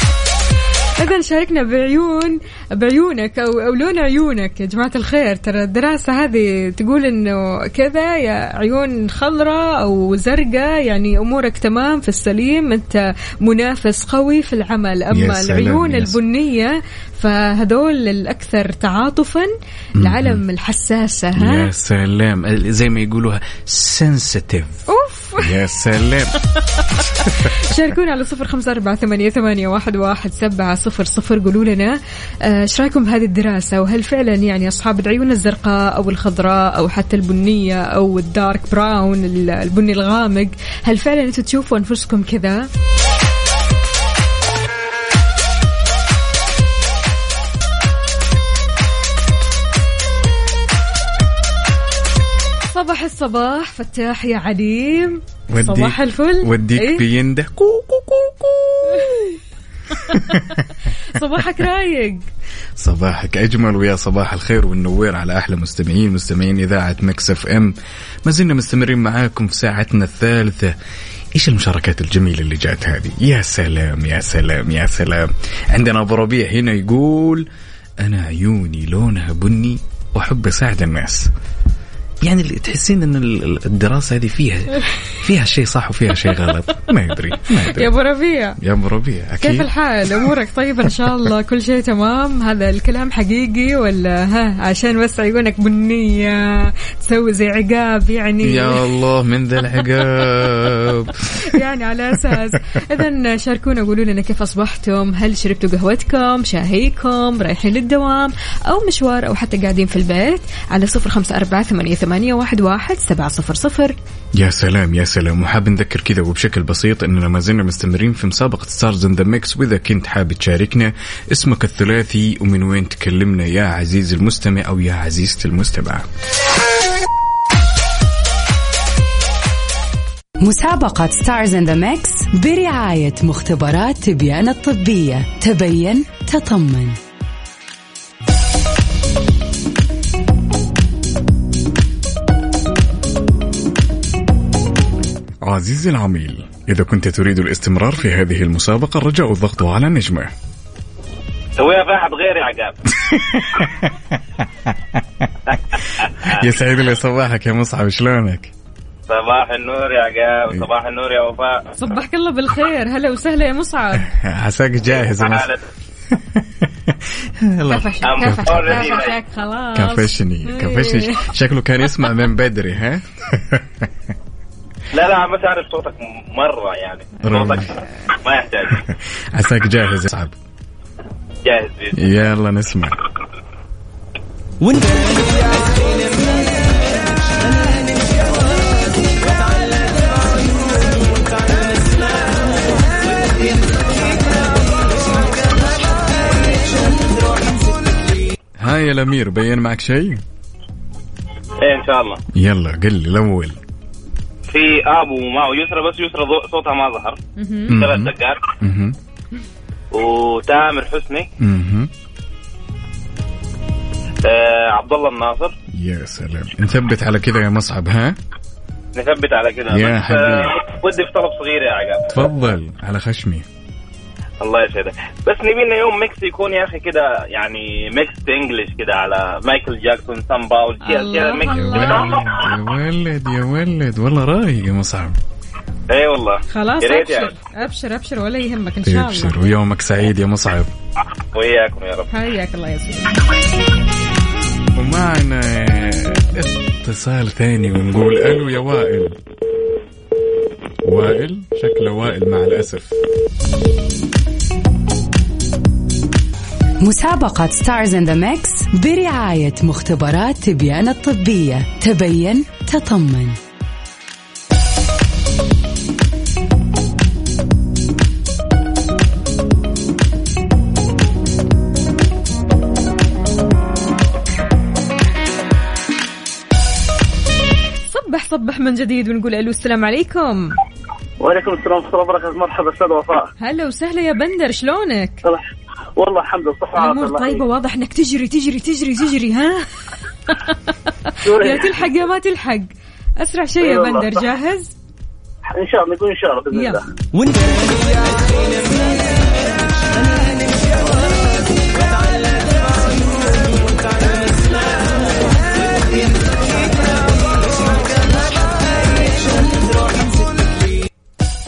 اذا شاركنا بعيون بعيونك أو أو لون عيونك يا جماعة الخير. ترى الدراسة هذه تقول إنه كذا يا عيون خضراء أو زرقاء يعني أمورك تمام في السليم أنت منافس قوي في العمل. يا أما العيون يا. البنية فهذول الأكثر تعاطفا العلم الحساسة يا ها سلام زي ما يقولوها سنسيتيف يا سلام. شاركونا على صفر خمسة أربعة ثمانية, ثمانية واحد, واحد سبعة صفر صفر. قولوا لنا آه، إيش رأيكم بهذه الدراسة؟ وهل فعلا يعني أصحاب العيون الزرقاء أو الخضراء أو حتى البنية أو الدارك براون ال- البني الغامق هل فعلا أنتم تشوفوا أنفسكم كذا؟ صباح الصباح فتاح يا عليم. وديك- صباح الفل. وديك إيه؟ بيندة. كو كو كو كو. صباحك رايق. صباحك أجمل ويا صباح الخير والنوير على أحلى مستمعين مستمعين إذاعة Mix FM. ما زلنا مستمرين معاكم في ساعتنا الثالثة. إيش المشاركات الجميلة اللي جات هذه؟ يا سلام يا سلام يا سلام. عندنا أبو ربيع هنا يقول أنا عيوني لونها بني وأحب أساعد الناس. يعني اللي تحسين إن ال- الدراسة هذه فيها فيها شيء صح وفيها شيء غلط. ما ادري ما يا ادري أبو ربيع. يا أبو ربيع أكيد. كيف الحال؟ أمورك طيبة إن شاء الله؟ كل شيء تمام؟ هذا الكلام حقيقي ولا ها؟ عشان بس عيونك بنية تسوي زي عقاب يعني. يا الله من ذا العقاب. يعني على أساس. اذا شاركونا قولوا لنا كيف أصبحتم؟ هل شربتوا قهوتكم؟ شاهيكم؟ رايحين للدوام؟ أو مشوار أو حتى قاعدين في البيت على صفر خمسة أربعة ثمانية, ثمانية واحد, واحد سبعة صفر صفر. يا سلام يا سلام. وحاب نذكر كذا وبشكل بسيط إننا ما زلنا مستمرين في مسابقة Stars in the Mix وإذا كنت حاب تشاركنا اسمك الثلاثي ومن وين تكلمنا يا عزيزي المستمع أو يا عزيزتي المستمعة. مسابقة Stars in the Mix برعاية مختبرات تبيان الطبية. تبين تطمن. عزيزي العميل إذا كنت تريد الاستمرار في هذه المسابقة الرجاء الضغط على نجمة. سويها في احد غيري عقاب. يسعد لي صباحك يا مصعب شلونك؟ صباح النور يا عقاب صباح النور يا وفاء. صبحك الله بالخير. هلا وسهلا يا مصعب. عساك جاهز. يا مصعب كفشني كفشني. شكله كان يسمع من بدري ها؟ لا لا بس عارف صوتك مرة يعني. صوتك ما يحتاج. عساك جاهز يا مصعب جاهز يلا نسمع. وانت ها يا الأمير بين معك شيء؟ إيه إن شاء الله. يلا قل لي الأول. في ابو معه يسرى بس يسرى صوتها ما ظهر. ثلاث دقات. وتامر حسني. آه عبد الله الناصر. يا سلام. نثبت على كذا يا مصعب ها؟ نثبت على كذا. يا بس، حبيبي. آه، ودي في طلب صغير يا عقاب. تفضل على خشمي. الله يسعدك. بس نبي لنا يوم mix يكون يا أخي كده يعني mix English كده على مايكل جاكسون شون بول الله mix يا ولد يا ولد والله رايق يا مصعب. اي والله. خلاص أبشر. يعني. أبشر أبشر ولا يهمك إن شاء الله. أبشر ويومك سعيد يا مصعب. وياكم يا رب. حياك الله يا سيدي. ومعنا اتصال ثاني ونقول ألو يا وائل. وائل شكله وائل مع الأسف. مسابقة Stars in the Mix برعاية مختبرات تبيان الطبية. تبين تطمن. صبح صبح من جديد ونقول ألو السلام عليكم. وعليكم السلام ورحمة الله وبركاته مرحبا أستاذ وفاء هلا وسهلا يا بندر شلونك؟ والله الحمد لله صحة الأمور طيبة واضح إنك تجري تجري تجري تجري ها يا تلحق يا ما تلحق أسرع شيء يا أي والله، بندر. جاهز؟ إن شاء الله نقول إن شاء الله بإذن. الله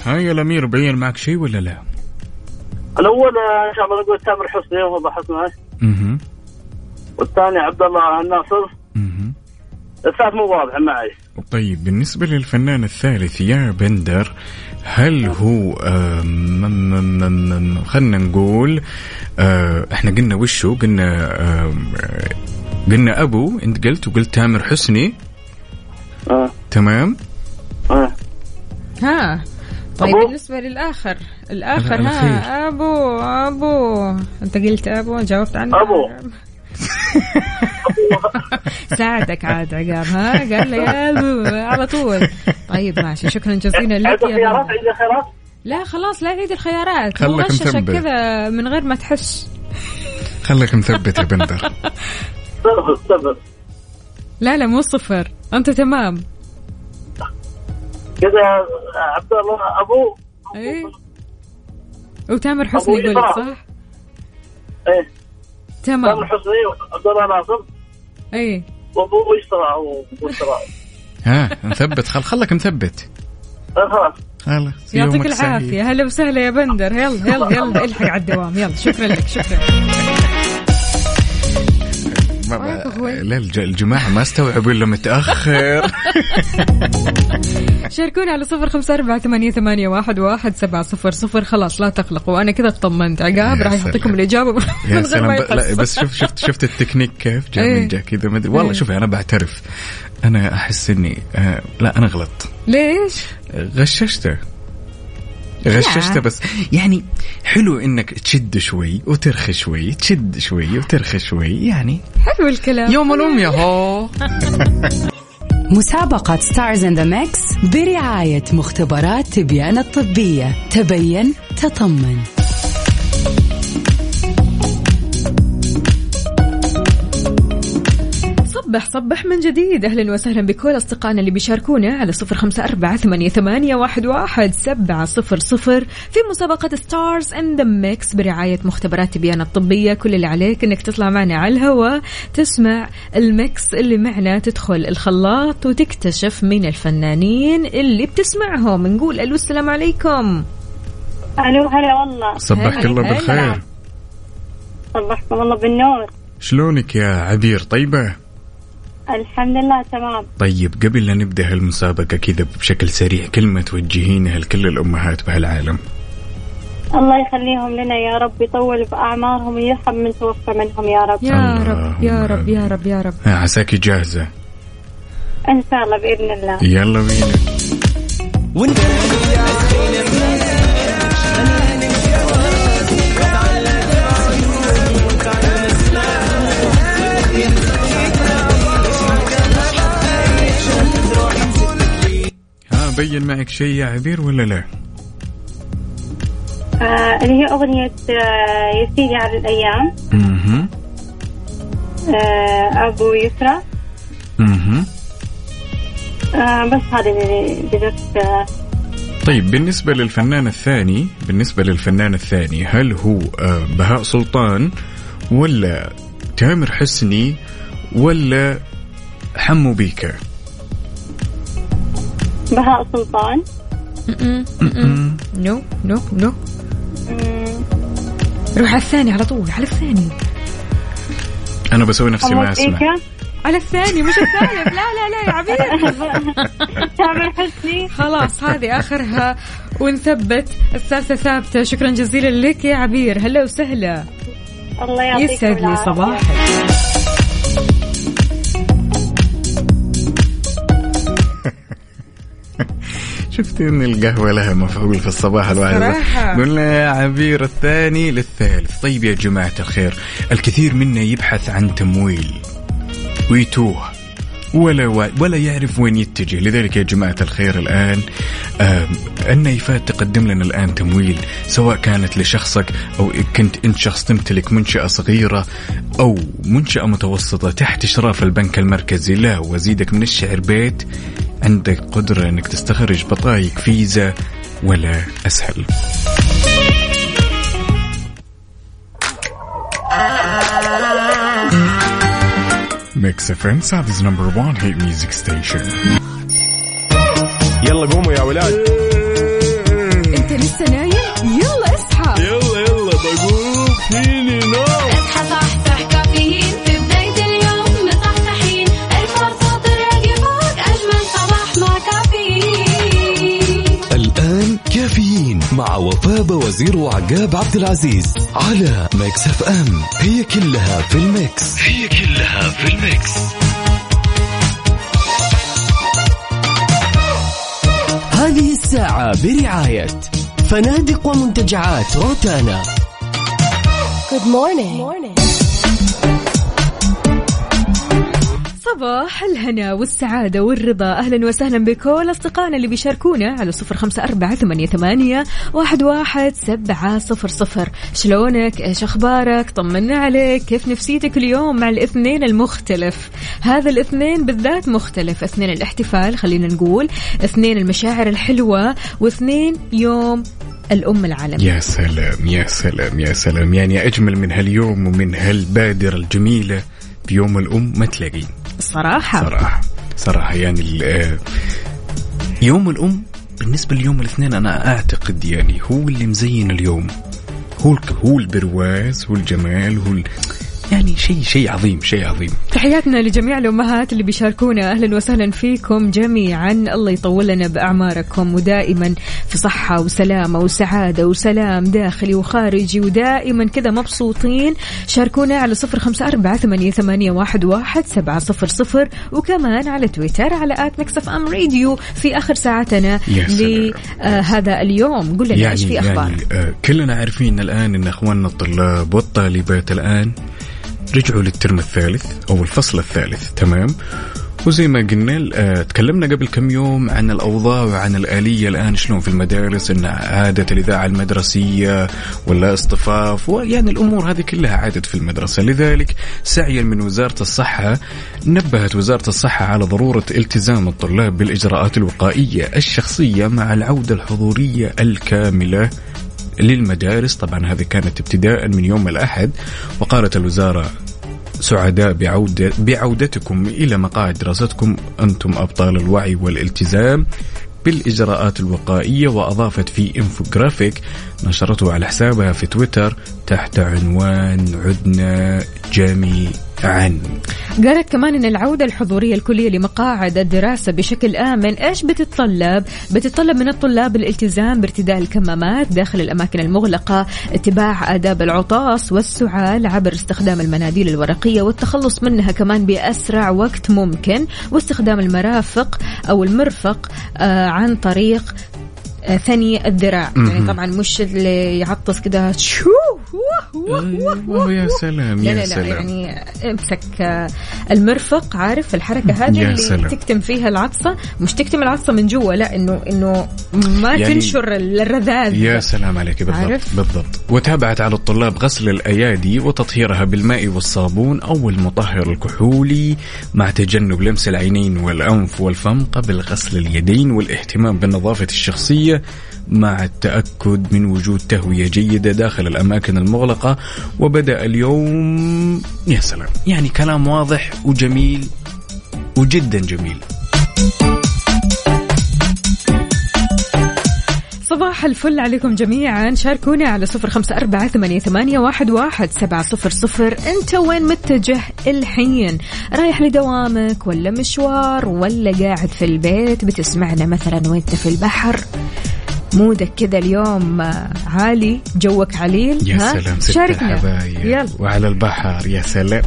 هاي يا الأمير بين معك شيء ولا لا؟ الأول آه، إن شاء الله نقول تامر حسني وهو معي أها والثاني عبد الله الناصر. أها الثالث مو واضح معي. طيب بالنسبة للفنان الثالث يا بندر هل هو آه، خلنا نقول آه، إحنا قلنا وشو؟ قلنا قلنا أبو أنت قلت وقلت تامر حسني. آه. تمام؟ آه. ها. طيب أبو؟ بالنسبة للآخر الآخر. ها أبو أبو. أنت قلت أبو جاوبت عنه. أبو. ساعدك عاد عقاب ها؟ قال لي يا أبو على طول. طيب ماشي. شكرا جزيلا لك عيد يا الخيارات بندر. عيد الخيارات لا خلاص لا عيد الخيارات. هو خلك غششك مثبت. كذا من غير ما تحس. خليك مثبت يا بندر. صفر صفر لا لا مو صفر. أنت تمام. كذا عبد الله أبو. إيه؟ وتامر حسني يقول إسراء. صح؟ إيه. تمام. تامر حسني وعبد الله ناصر إيه. وأبو يشترى ها مثبت. خل خلك مثبت. آه، خلاص. خلاص يعطيك. العافية. هلا وسهلا يا بندر. يلا يلا يلا الحق على الدوام. يلا شكرا لك شكرا لا الج- الجماعة ما استوعبوا إلا متأخر. شاركونا على صفر خمسة أربعة ثمانية, ثمانية واحد, واحد سبعة صفر صفر. خلاص لا تقلقوا. أنا كذا اطمنت. عقاب راح. يعطيكم الإجابة. من يا غير سلام. ما ب- لا. بس شوف شفت شفت التكنيك كيف؟ جاء إيه. من جاء كذا ما أدري. والله إيه. شوفي أنا بعترف. أنا أحس إني آه لا أنا غلط ليش؟ غششته. غششته بس. يعني حلو إنك تشد شوي وترخي شوي تشد شوي وترخي شوي يعني حلو الكلام. يوم الام يا هو. مسابقة Stars in the Mix برعاية مختبرات تبيان الطبية. تبين تطمن. صبح صبح من جديد. أهلا وسهلا بكل أصدقائنا اللي بيشاركونا على صفر خمسة أربعة ثمانية, ثمانية واحد, واحد سبعة صفر صفر في مسابقة Stars in the Mix برعاية مختبرات تبيان الطبية. كل اللي عليك إنك تطلع معنا على الهواء تسمع الميكس اللي معنا تدخل الخلاط وتكتشف مين الفنانين اللي بتسمعهم. نقول ألو السلام عليكم. ألو هلا والله. صبحك الله. بالخير. صبحكم الله بالنور. شلونك يا عبير طيبة؟ الحمد لله تمام. طيب قبل لا نبدأ هالمسابقة كذا بشكل سريع كلمة توجهينها لكل الأمهات بهالعالم. الله يخليهم لنا يا رب يطول بأعمارهم ويرحم من توفى منهم يا رب. يا رب يا رب يا رب يا رب ها، عساكي جاهزة؟ إن شاء الله بإذن الله. يلا بينا. بين معك شيء يا عبير ولا لا؟ آه اللي هي أغنية آه يسيري على الأيام. أها أبو يسرى أها بس هذا اللي قدرت آه. طيب بالنسبة للفنان الثاني بالنسبة للفنان الثاني هل هو آه، بهاء سلطان ولا تامر حسني ولا حمو بيكا؟ بهاء سلطان. نو نو نو. روح على الثاني على طول على الثاني. أنا بسوي نفسي ما بيكا على الثاني مش الثالث لا لا لا يا عبير تامر حسني. خلاص هذه آخرها. ونثبت الثالثة ثابتة. شكرا جزيلا لك يا عبير. هلا وسهلا. الله يعطيكم يسعد لي. صباحك. شفت ان القهوة لها مفعول في الصباح الواحد. قلنا يا عبير الثاني للثالث. طيب يا جماعة الخير الكثير منا يبحث عن تمويل. ويتوه. ولا ولا يعرف وين يتجه. لذلك يا جماعة الخير الآن النايفات تقدم لنا الآن تمويل سواء كانت لشخصك أو كنت أنت شخص تمتلك منشأة صغيرة أو منشأة متوسطة تحت إشراف البنك المركزي. لا وزيدك من الشعر بيت. عندك قدرة أنك تستخرج بطايق فيزا ولا أسهل. Mix FM number 1 hit music station يلا قوموا يا ولاد. كافيين مع وفاء وزير وعقاب عبد العزيز على Mix FM. هي كلها في ال mix. هي كلها في ال mix. هذه الساعة برعاية فنادق ومنتجعات روتانا. صباح الهنا والسعادة والرضا. أهلا وسهلا بكل أصدقائنا اللي بيشاركونا على صفر خمسة أربعة ثمانية, ثمانية واحد, واحد سبعة صفر صفر. شلونك؟ إيش أخبارك؟ طمنا عليك. كيف نفسيتك اليوم مع الاثنين المختلف؟ هذا الاثنين بالذات مختلف. اثنين الاحتفال خلينا نقول. اثنين المشاعر الحلوة واثنين يوم الأم العالمية يا سلام يا سلام يا سلام. يعني أجمل من هاليوم ومن هالبادرة الجميلة. بيوم الأم ما تلاقي الصراحة صراحة. صراحة يعني يوم الأم بالنسبة ليوم الاثنين أنا أعتقد يعني هو اللي مزين اليوم. هو هو البرواز هو الجمال هو يعني شيء شيء عظيم شيء عظيم. تحياتنا لجميع الأمهات اللي بيشاركونا. أهلا وسهلا فيكم جميعا. الله يطول لنا بأعماركم ودائما في صحة وسلامة وسعادة وسلام داخلي وخارجي. ودائما كذا مبسوطين. شاركونا على صفر خمسة أربعة ثمانية, ثمانية واحد, واحد سبعة صفر صفر. وكمان على تويتر على آت مكسف أم راديو في آخر ساعتنا. لهذا اليوم. قل لنا إيش في أخبار؟ يعني آه، كلنا عارفين الآن أن أخواننا الطلاب والطالبات الآن رجعوا للترم الثالث أو الفصل الثالث تمام؟ وزي ما قلنا آه، تكلمنا قبل كم يوم عن الأوضاع وعن الآلية الآن شلون في المدارس إن عادت الإذاعة المدرسية ولا اصطفاف ويعني الأمور هذه كلها عادت في المدرسة. لذلك سعيا من وزارة الصحة نبهت وزارة الصحة على ضرورة التزام الطلاب بالإجراءات الوقائية الشخصية مع العودة الحضورية الكاملة للمدارس. طبعا هذه كانت ابتداء من يوم الأحد وقالت الوزارة سعداء بعودة بعودتكم إلى مقاعد دراستكم. أنتم أبطال الوعي والالتزام بالإجراءات الوقائية وأضافت في إنفوغرافيك نشرته على حسابها في تويتر تحت عنوان عدنا جميعا قالت كمان إن العودة الحضورية الكلية لمقاعد الدراسة بشكل آمن إيش بتتطلب؟ بتتطلب من الطلاب الالتزام بارتداء الكمامات داخل الأماكن المغلقة، اتباع آداب العطاس والسعال عبر استخدام المناديل الورقية والتخلص منها كمان بأسرع وقت ممكن، واستخدام المرافق أو المرفق آه عن طريق ثني الذراع. يعني. طبعا مش اللي يعطس كده شو؟ أيوة، يا سلام لا يا لا لا سلام. يعني امسك آه، المرفق عارف الحركة هذه اللي سلام. تكتم فيها العطسة؟ مش تكتم العطسة من جوا لا إنه إنه ما يعني- تنشر الرذاذ. يا سلام عليك بالضبط عارف؟ بالضبط. وتابعت على الطلاب غسل الأيادي وتطهيرها بالماء والصابون أو المطهر الكحولي مع تجنب لمس العينين والأنف والفم قبل غسل اليدين والاهتمام بالنظافة الشخصية مع التأكد من وجود تهوية جيدة داخل الأماكن المغلقة. وبدأ اليوم يا سلام. يعني كلام واضح وجميل وجدا جميل. صباح الفل عليكم جميعا. شاركونا على صفر خمسة أربعة ثمانية, ثمانية واحد, واحد سبعة صفر صفر. أنت وين متجه الحين؟ رايح لدوامك ولا مشوار ولا قاعد في البيت؟ بتسمعنا مثلا وأنت في البحر. مودك كذا اليوم عالي جوك عليل يا ها؟ سلام ست شاركنا. يلا. وعلى البحر يا سلام.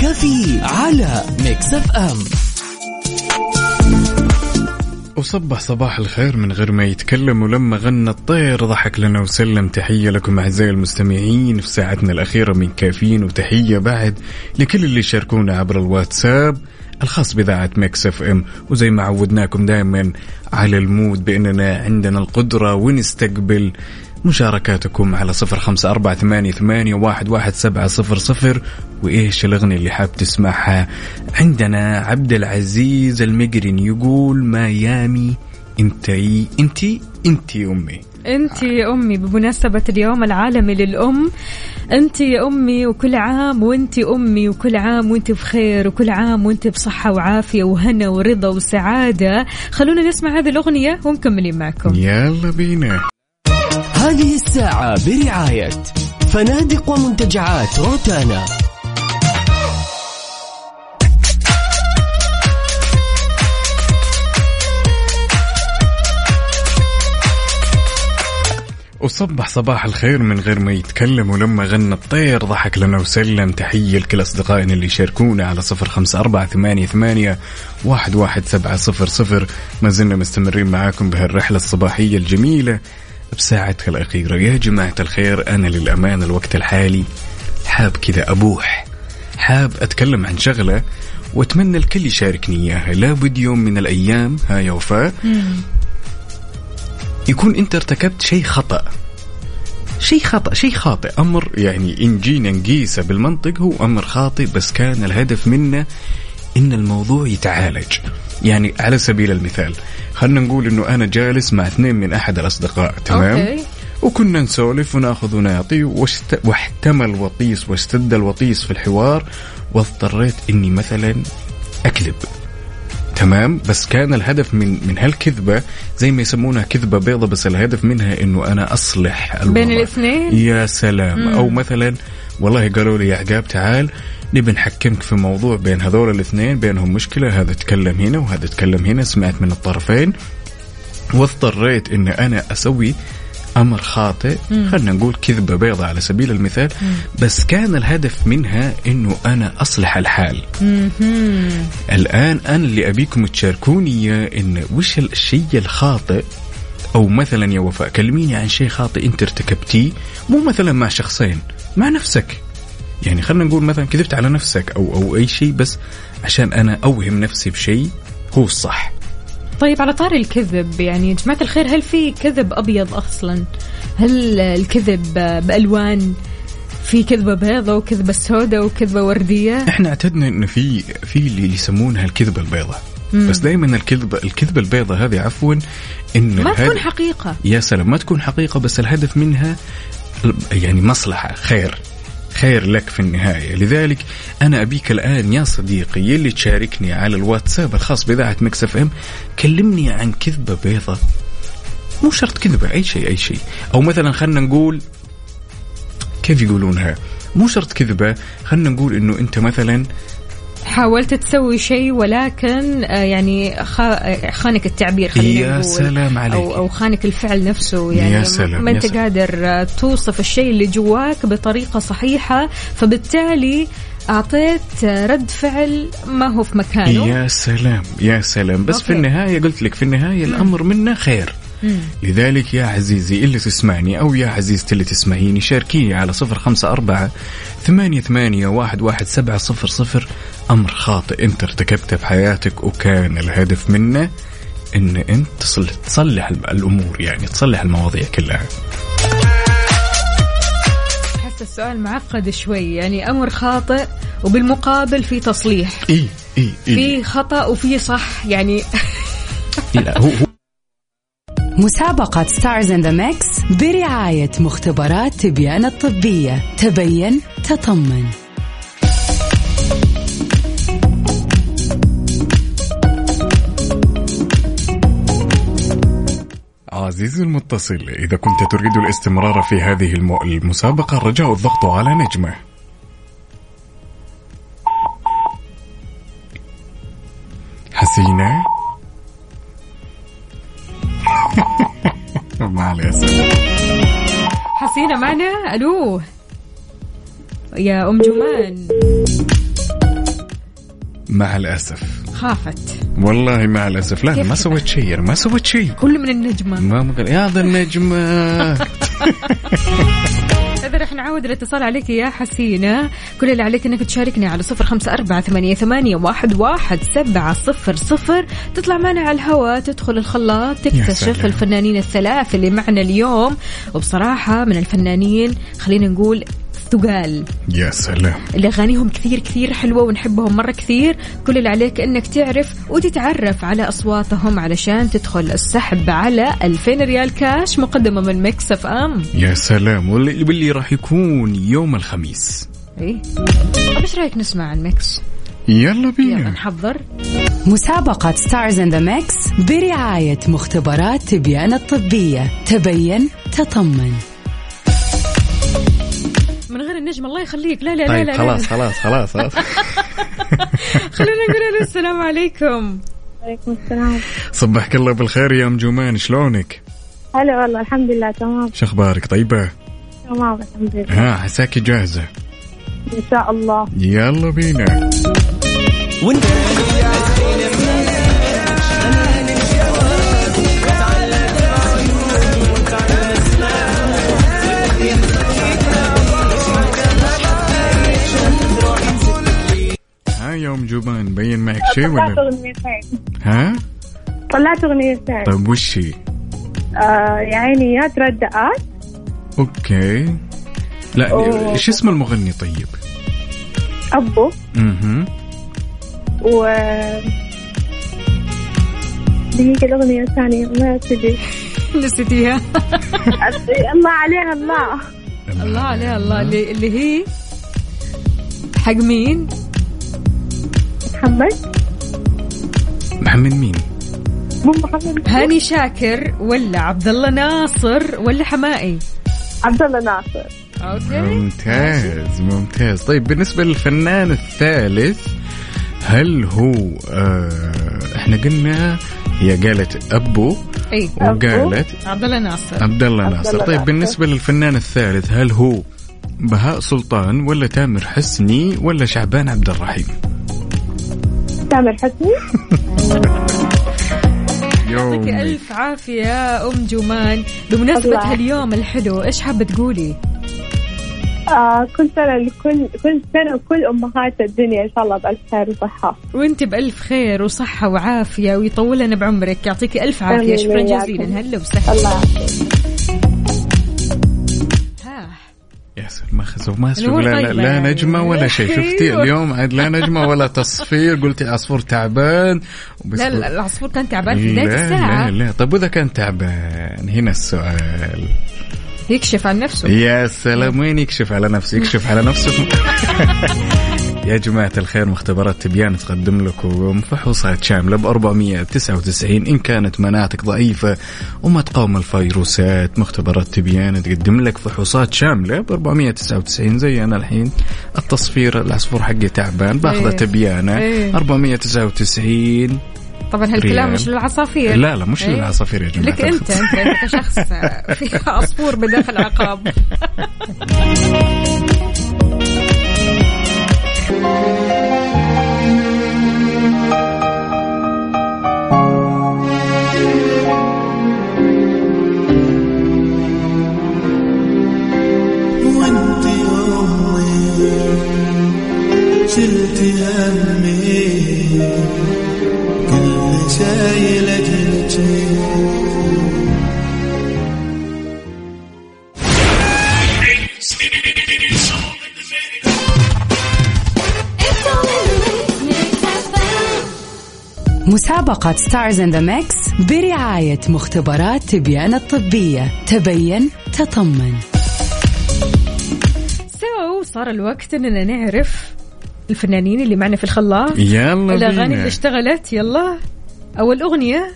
كافيين على Mix FM. وصبح صباح الخير من غير ما يتكلم ولما غنى الطير ضحك لنا وسلم. تحية لكم أعزائي المستمعين في ساعتنا الأخيرة من كافيين وتحية بعد لكل اللي شاركونا عبر الواتساب الخاص بإذاعة Mix FM. وزي ما عودناكم دائما على ال mood بأننا عندنا القدرة ونستقبل مشاركاتكم على صفر خمسة أربعة ثمانية, ثمانية واحد, واحد سبعة صفر صفر. وإيش الأغنية اللي حاب تسمعها؟ عندنا عبد العزيز المقرن يقول ميامي إنتي إنتي إنتي أمي. انت يا أمي بمناسبة اليوم العالمي للأم انت يا أمي وكل عام وانت أمي وكل عام وانت بخير وكل عام وانت بصحة وعافية وهنا ورضا وسعادة. خلونا نسمع هذه الأغنية ومكملين معكم. يلا بينا. هذه الساعة برعاية فنادق ومنتجعات روتانا. وصبح صباح الخير من غير ما يتكلم ولما غنى الطير. ضحك لنا وسلم. تحية لكل أصدقائنا اللي شاركونا على صفر خمسة أربعة ثمانية, ثمانية واحد, واحد سبعة صفر صفر. ما زلنا مستمرين معاكم بهالرحلة الصباحية الجميلة. بساعتها الأخيرة يا جماعة الخير أنا للأمانة الوقت الحالي. حاب كذا أبوح. حاب أتكلم عن شغلة وأتمنى الكل يشاركني إياها. لابد يوم من الأيام. ها يا وفاء. يكون أنت ارتكبت شيء خطأ. شيء خطأ شيء خاطئ. أمر يعني إن جينا نقيسه بالمنطق هو أمر خاطئ بس كان الهدف منه إن الموضوع يتعالج. يعني على سبيل المثال خلينا نقول إنه أنا جالس مع اثنين من أحد الأصدقاء تمام؟ أوكي. وكنا نسولف ونأخذ ونعطي واشت... واحتمى الوطيس واشتد الوطيس في الحوار واضطريت إني مثلا أكذب تمام؟ بس كان الهدف من من هالكذبة زي ما يسمونها كذبة بيضة بس الهدف منها إنه أنا أصلح الوضع. بين الاثنين؟ يا سلام. مم. أو مثلا والله قالوا لي يا عقاب تعال نبي نحكمك في موضوع بين هذول الاثنين بينهم مشكلة هذا تكلم هنا وهذا تكلم هنا سمعت من الطرفين. واضطريت إن أنا أسوي أمر خاطئ مم. خلينا نقول كذبة بيضة على سبيل المثال. بس كان الهدف منها إنه أنا أصلح الحال. مهم. الآن أنا اللي أبيكم تشاركوني إن وش الشيء الخاطئ؟ أو مثلا يا وفاء كلميني عن شيء خاطئ أنت ارتكبتيه مو مثلا مع شخصين مع نفسك. يعني خلينا نقول مثلا كذبت على نفسك أو أو أي شيء بس عشان أنا أوهم نفسي بشيء هو الصح. طيب على طاري الكذب يعني يا جماعة الخير هل في كذب أبيض أصلا؟ هل الكذب بألوان؟ في كذبة بيضة وكذبة سوداء وكذبة وردية؟ إحنا اعتدنا انه في في اللي يسمونها الكذبة البيضاء مم. بس دائما الكذبه الكذبة البيضاء هذه عفوا إن ما تكون حقيقة. يا سلام ما تكون حقيقة بس الهدف منها يعني مصلحة خير. خير لك في النهاية. لذلك أنا أبيك الآن يا صديقي يلي تشاركني على الواتساب الخاص بإذاعة Mix FM كلمني عن كذبة بيضة. مو شرط كذبة أي شيء أي شيء. أو مثلا خلينا نقول كيف يقولونها؟ مو شرط كذبة خلينا نقول إنه أنت مثلا حاولت تسوي شيء ولكن آه، يعني آه، خانك التعبير خلينا يا نقول سلام عليك. أو, أو خانك الفعل نفسه يعني يا سلام، ما أنت سلام. قادر آه، توصف الشيء اللي جواك بطريقة صحيحة فبالتالي أعطيت رد فعل ما هو في مكانه يا سلام يا سلام بس في أوكي. النهاية قلت لك في النهاية الأمر منا خير مم. لذلك يا عزيزي اللي تسمعني أو يا عزيزتي اللي تسمعيني شاركيني على صفر خمسة أربعة ثمانية ثمانية واحد واحد سبعة صفر صفر أمر خاطئ أنت ارتكبته في حياتك وكان الهدف منه أن أنت تصلح, تصلح الأمور يعني تصلح المواضيع كلها. أحس السؤال معقد شوي يعني أمر خاطئ وبالمقابل في تصليح. إي إي إي. في خطأ وفي صح يعني. لا هو هو مسابقة Stars in the Mix برعاية مختبرات تبيان الطبية. تبين تطمن. عزيزي المتصل إذا كنت تريد الاستمرار في هذه الم- المسابقة الرجاء الضغط على نجمة. حسينة مع الأسف حسينة معنا؟ ألو؟ يا أم جمان مع الأسف. خافت. والله مع الأسف. لا ما؟ سويت شيء ما سويت شيء. كل من النجمة. ما مقل... يا ذا النجمة. إذا رح نعود الاتصال عليك يا حسينة. كل اللي عليك أنك تشاركني على صفر خمسة أربعة ثمانية, ثمانية واحد, واحد سبعة صفر صفر. تطلع معنا على الهواء تدخل الخلاط تكتشف. الفنانين الثلاث اللي معنا اليوم. وبصراحة من الفنانين خلينا نقول ثقال يا سلام. اللي أغانيهم كثير كثير حلوة ونحبهم مرة كثير. كل اللي عليك إنك تعرف وتتعرف على أصواتهم علشان تدخل السحب على 2000 ريال كاش مقدمة من Mix FM. يا سلام. واللي, راح يكون يوم الخميس. إيه. إيش رأيك نسمع عن mix؟ يلا يلا بينا نحضر. مسابقة Stars in the Mix برعاية مختبرات تبيان الطبية. تبين تطمن. النجم الله يخليك. لا لا طيب لا لا. خلاص لا. خلاص خلاص خلاص. خلينا نقول السلام عليكم. عليكم السلام. صبحك الله بالخير يا أم جمان شلونك؟ هلا والله الحمد لله تمام. شو أخبارك؟ طيبة؟ تمام الحمد لله. ها عساكي جاهزة؟ إن شاء الله. يلا بينا. ها يا ام جبان بين معك شيء طلعت ولا أغنيتين. ها؟ طلعت أغنيتين. طيب وش هي؟ آه يا عيني يا تردقات أوكي. لا. إيش اسم المغني طيب؟ أبو. أها و دقيقة الأغنية الثانية. ما تدري نسيتيها. الله عليها الله. الله عليها الله. اللي, اللي هي حق مين؟ محمد؟ محمد مين؟ مو محمد. هاني شاكر ولا عبد الله ناصر ولا حمائي؟ عبد الله ناصر. أوكي. ممتاز ممتاز. طيب بالنسبة للفنان الثالث هل هو آه إحنا قلنا هي قالت أبو إي. وقالت عبد الله ناصر. عبد الله ناصر. طيب ناصر. بالنسبة للفنان الثالث هل هو بهاء سلطان ولا تامر حسني ولا شعبان عبد الرحيم؟ تامر حسني. يعطيك يومي ألف عافية يا أم جمان. بمناسبة الله. هاليوم الحلو إيش حابة تقولي؟ آه كل سنة لكل كل سنة وكل أمهات الدنيا إن شاء الله بألف خير وصحة. وأنت بألف خير وصحة وعافية ويطول لنا بعمرك. يعطيك ألف عافية. شكرا. جزيلا. هلا وسهلا. الله ما خسف ما الأمور لا, لا, طيبة لا. نجمة ولا شيء. شفتي. اليوم عاد لا نجمة ولا تصفير. قلتي عصفور تعبان. لا لا العصفور كان تعبان في بداية لا الساعة. لا لا. طيب وإذا كان تعبان؟ هنا السؤال. يكشف عن نفسه. يا سلام. وين يكشف على نفسه؟ يكشف على نفسه. يا جماعة الخير مختبرات تبيان تقدم لكم فحوصات شاملة ب 499 إن كانت مناعتك ضعيفة وما تقاوم الفيروسات مختبرات تبيان تقدم لك فحوصات شاملة ب 499 زي أنا الحين التصفير العصفور حقي تعبان باخذة إيه. تبيانة إيه. 499 طبعا هالكلام. مش للعصافير لا لا مش إيه. للعصافير يا جماعة لك أنت أنت أنت كشخص في عصفور بداخل عقاب وانت امي شلت همي مسابقة Stars in the Mix برعاية مختبرات تبيان الطبية. تبين تطمن. so صار الوقت إننا نعرف الفنانين اللي معنا في الخلاط. يلا الأغاني. اللي اشتغلت. يلا. أول أغنية.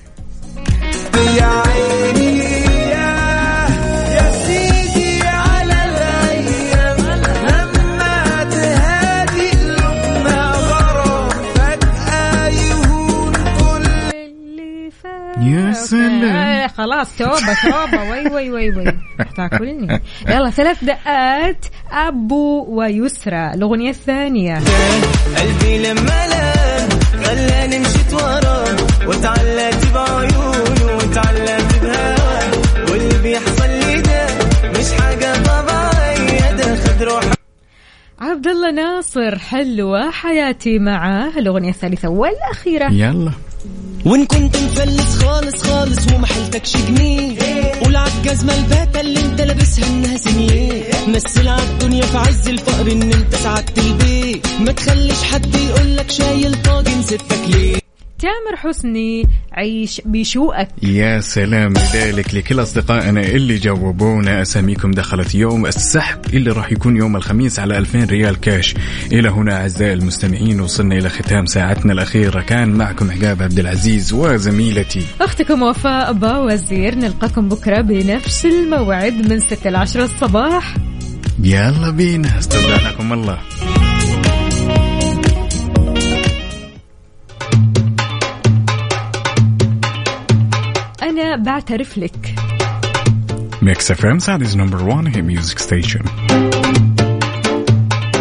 يا عيني. خلاص توبة توبة. وي وي وي وي. تاكلني يلا ثلاث دقات. أبو ويسرى الأغنية الثانية. قلبي لما لام خلاني مشيت وراه وتعلقت بعيونه وتعلقت بهواه واللي بيحصل لي ده مش حاجة طبيعية ده خد روح عبد الله ناصر حلوة حياتي معاه. الأغنية الثالثة والأخيرة. يلا. وإن كنت مفلس خالص خالص وما حيلتكش جنيه. قول عالجزمة الباتة اللي انت لابسها إنها سنية. مثل عالدنيا في عز الفقر إن انت سعدت البيت. ما تخليش حد يقولك شايل طاجن ستك ليه؟ تامر حسني عيش بشوقك. يا سلام لذلك لكل أصدقائنا اللي جاوبونا. أساميكم دخلت يوم السحب اللي راح يكون يوم الخميس على 2000 ريال كاش. إلى هنا أعزائي المستمعين وصلنا إلى ختام ساعتنا الأخيرة. كان معكم عقاب عبد العزيز وزميلتي. أختكم وفاء باوزير نلقاكم بكرة بنفس الموعد من 6 ل 10 الصباح. يلا بينا استودعكم الله. انا بعترف لك ميكس اف ام Saudi's number one hit music station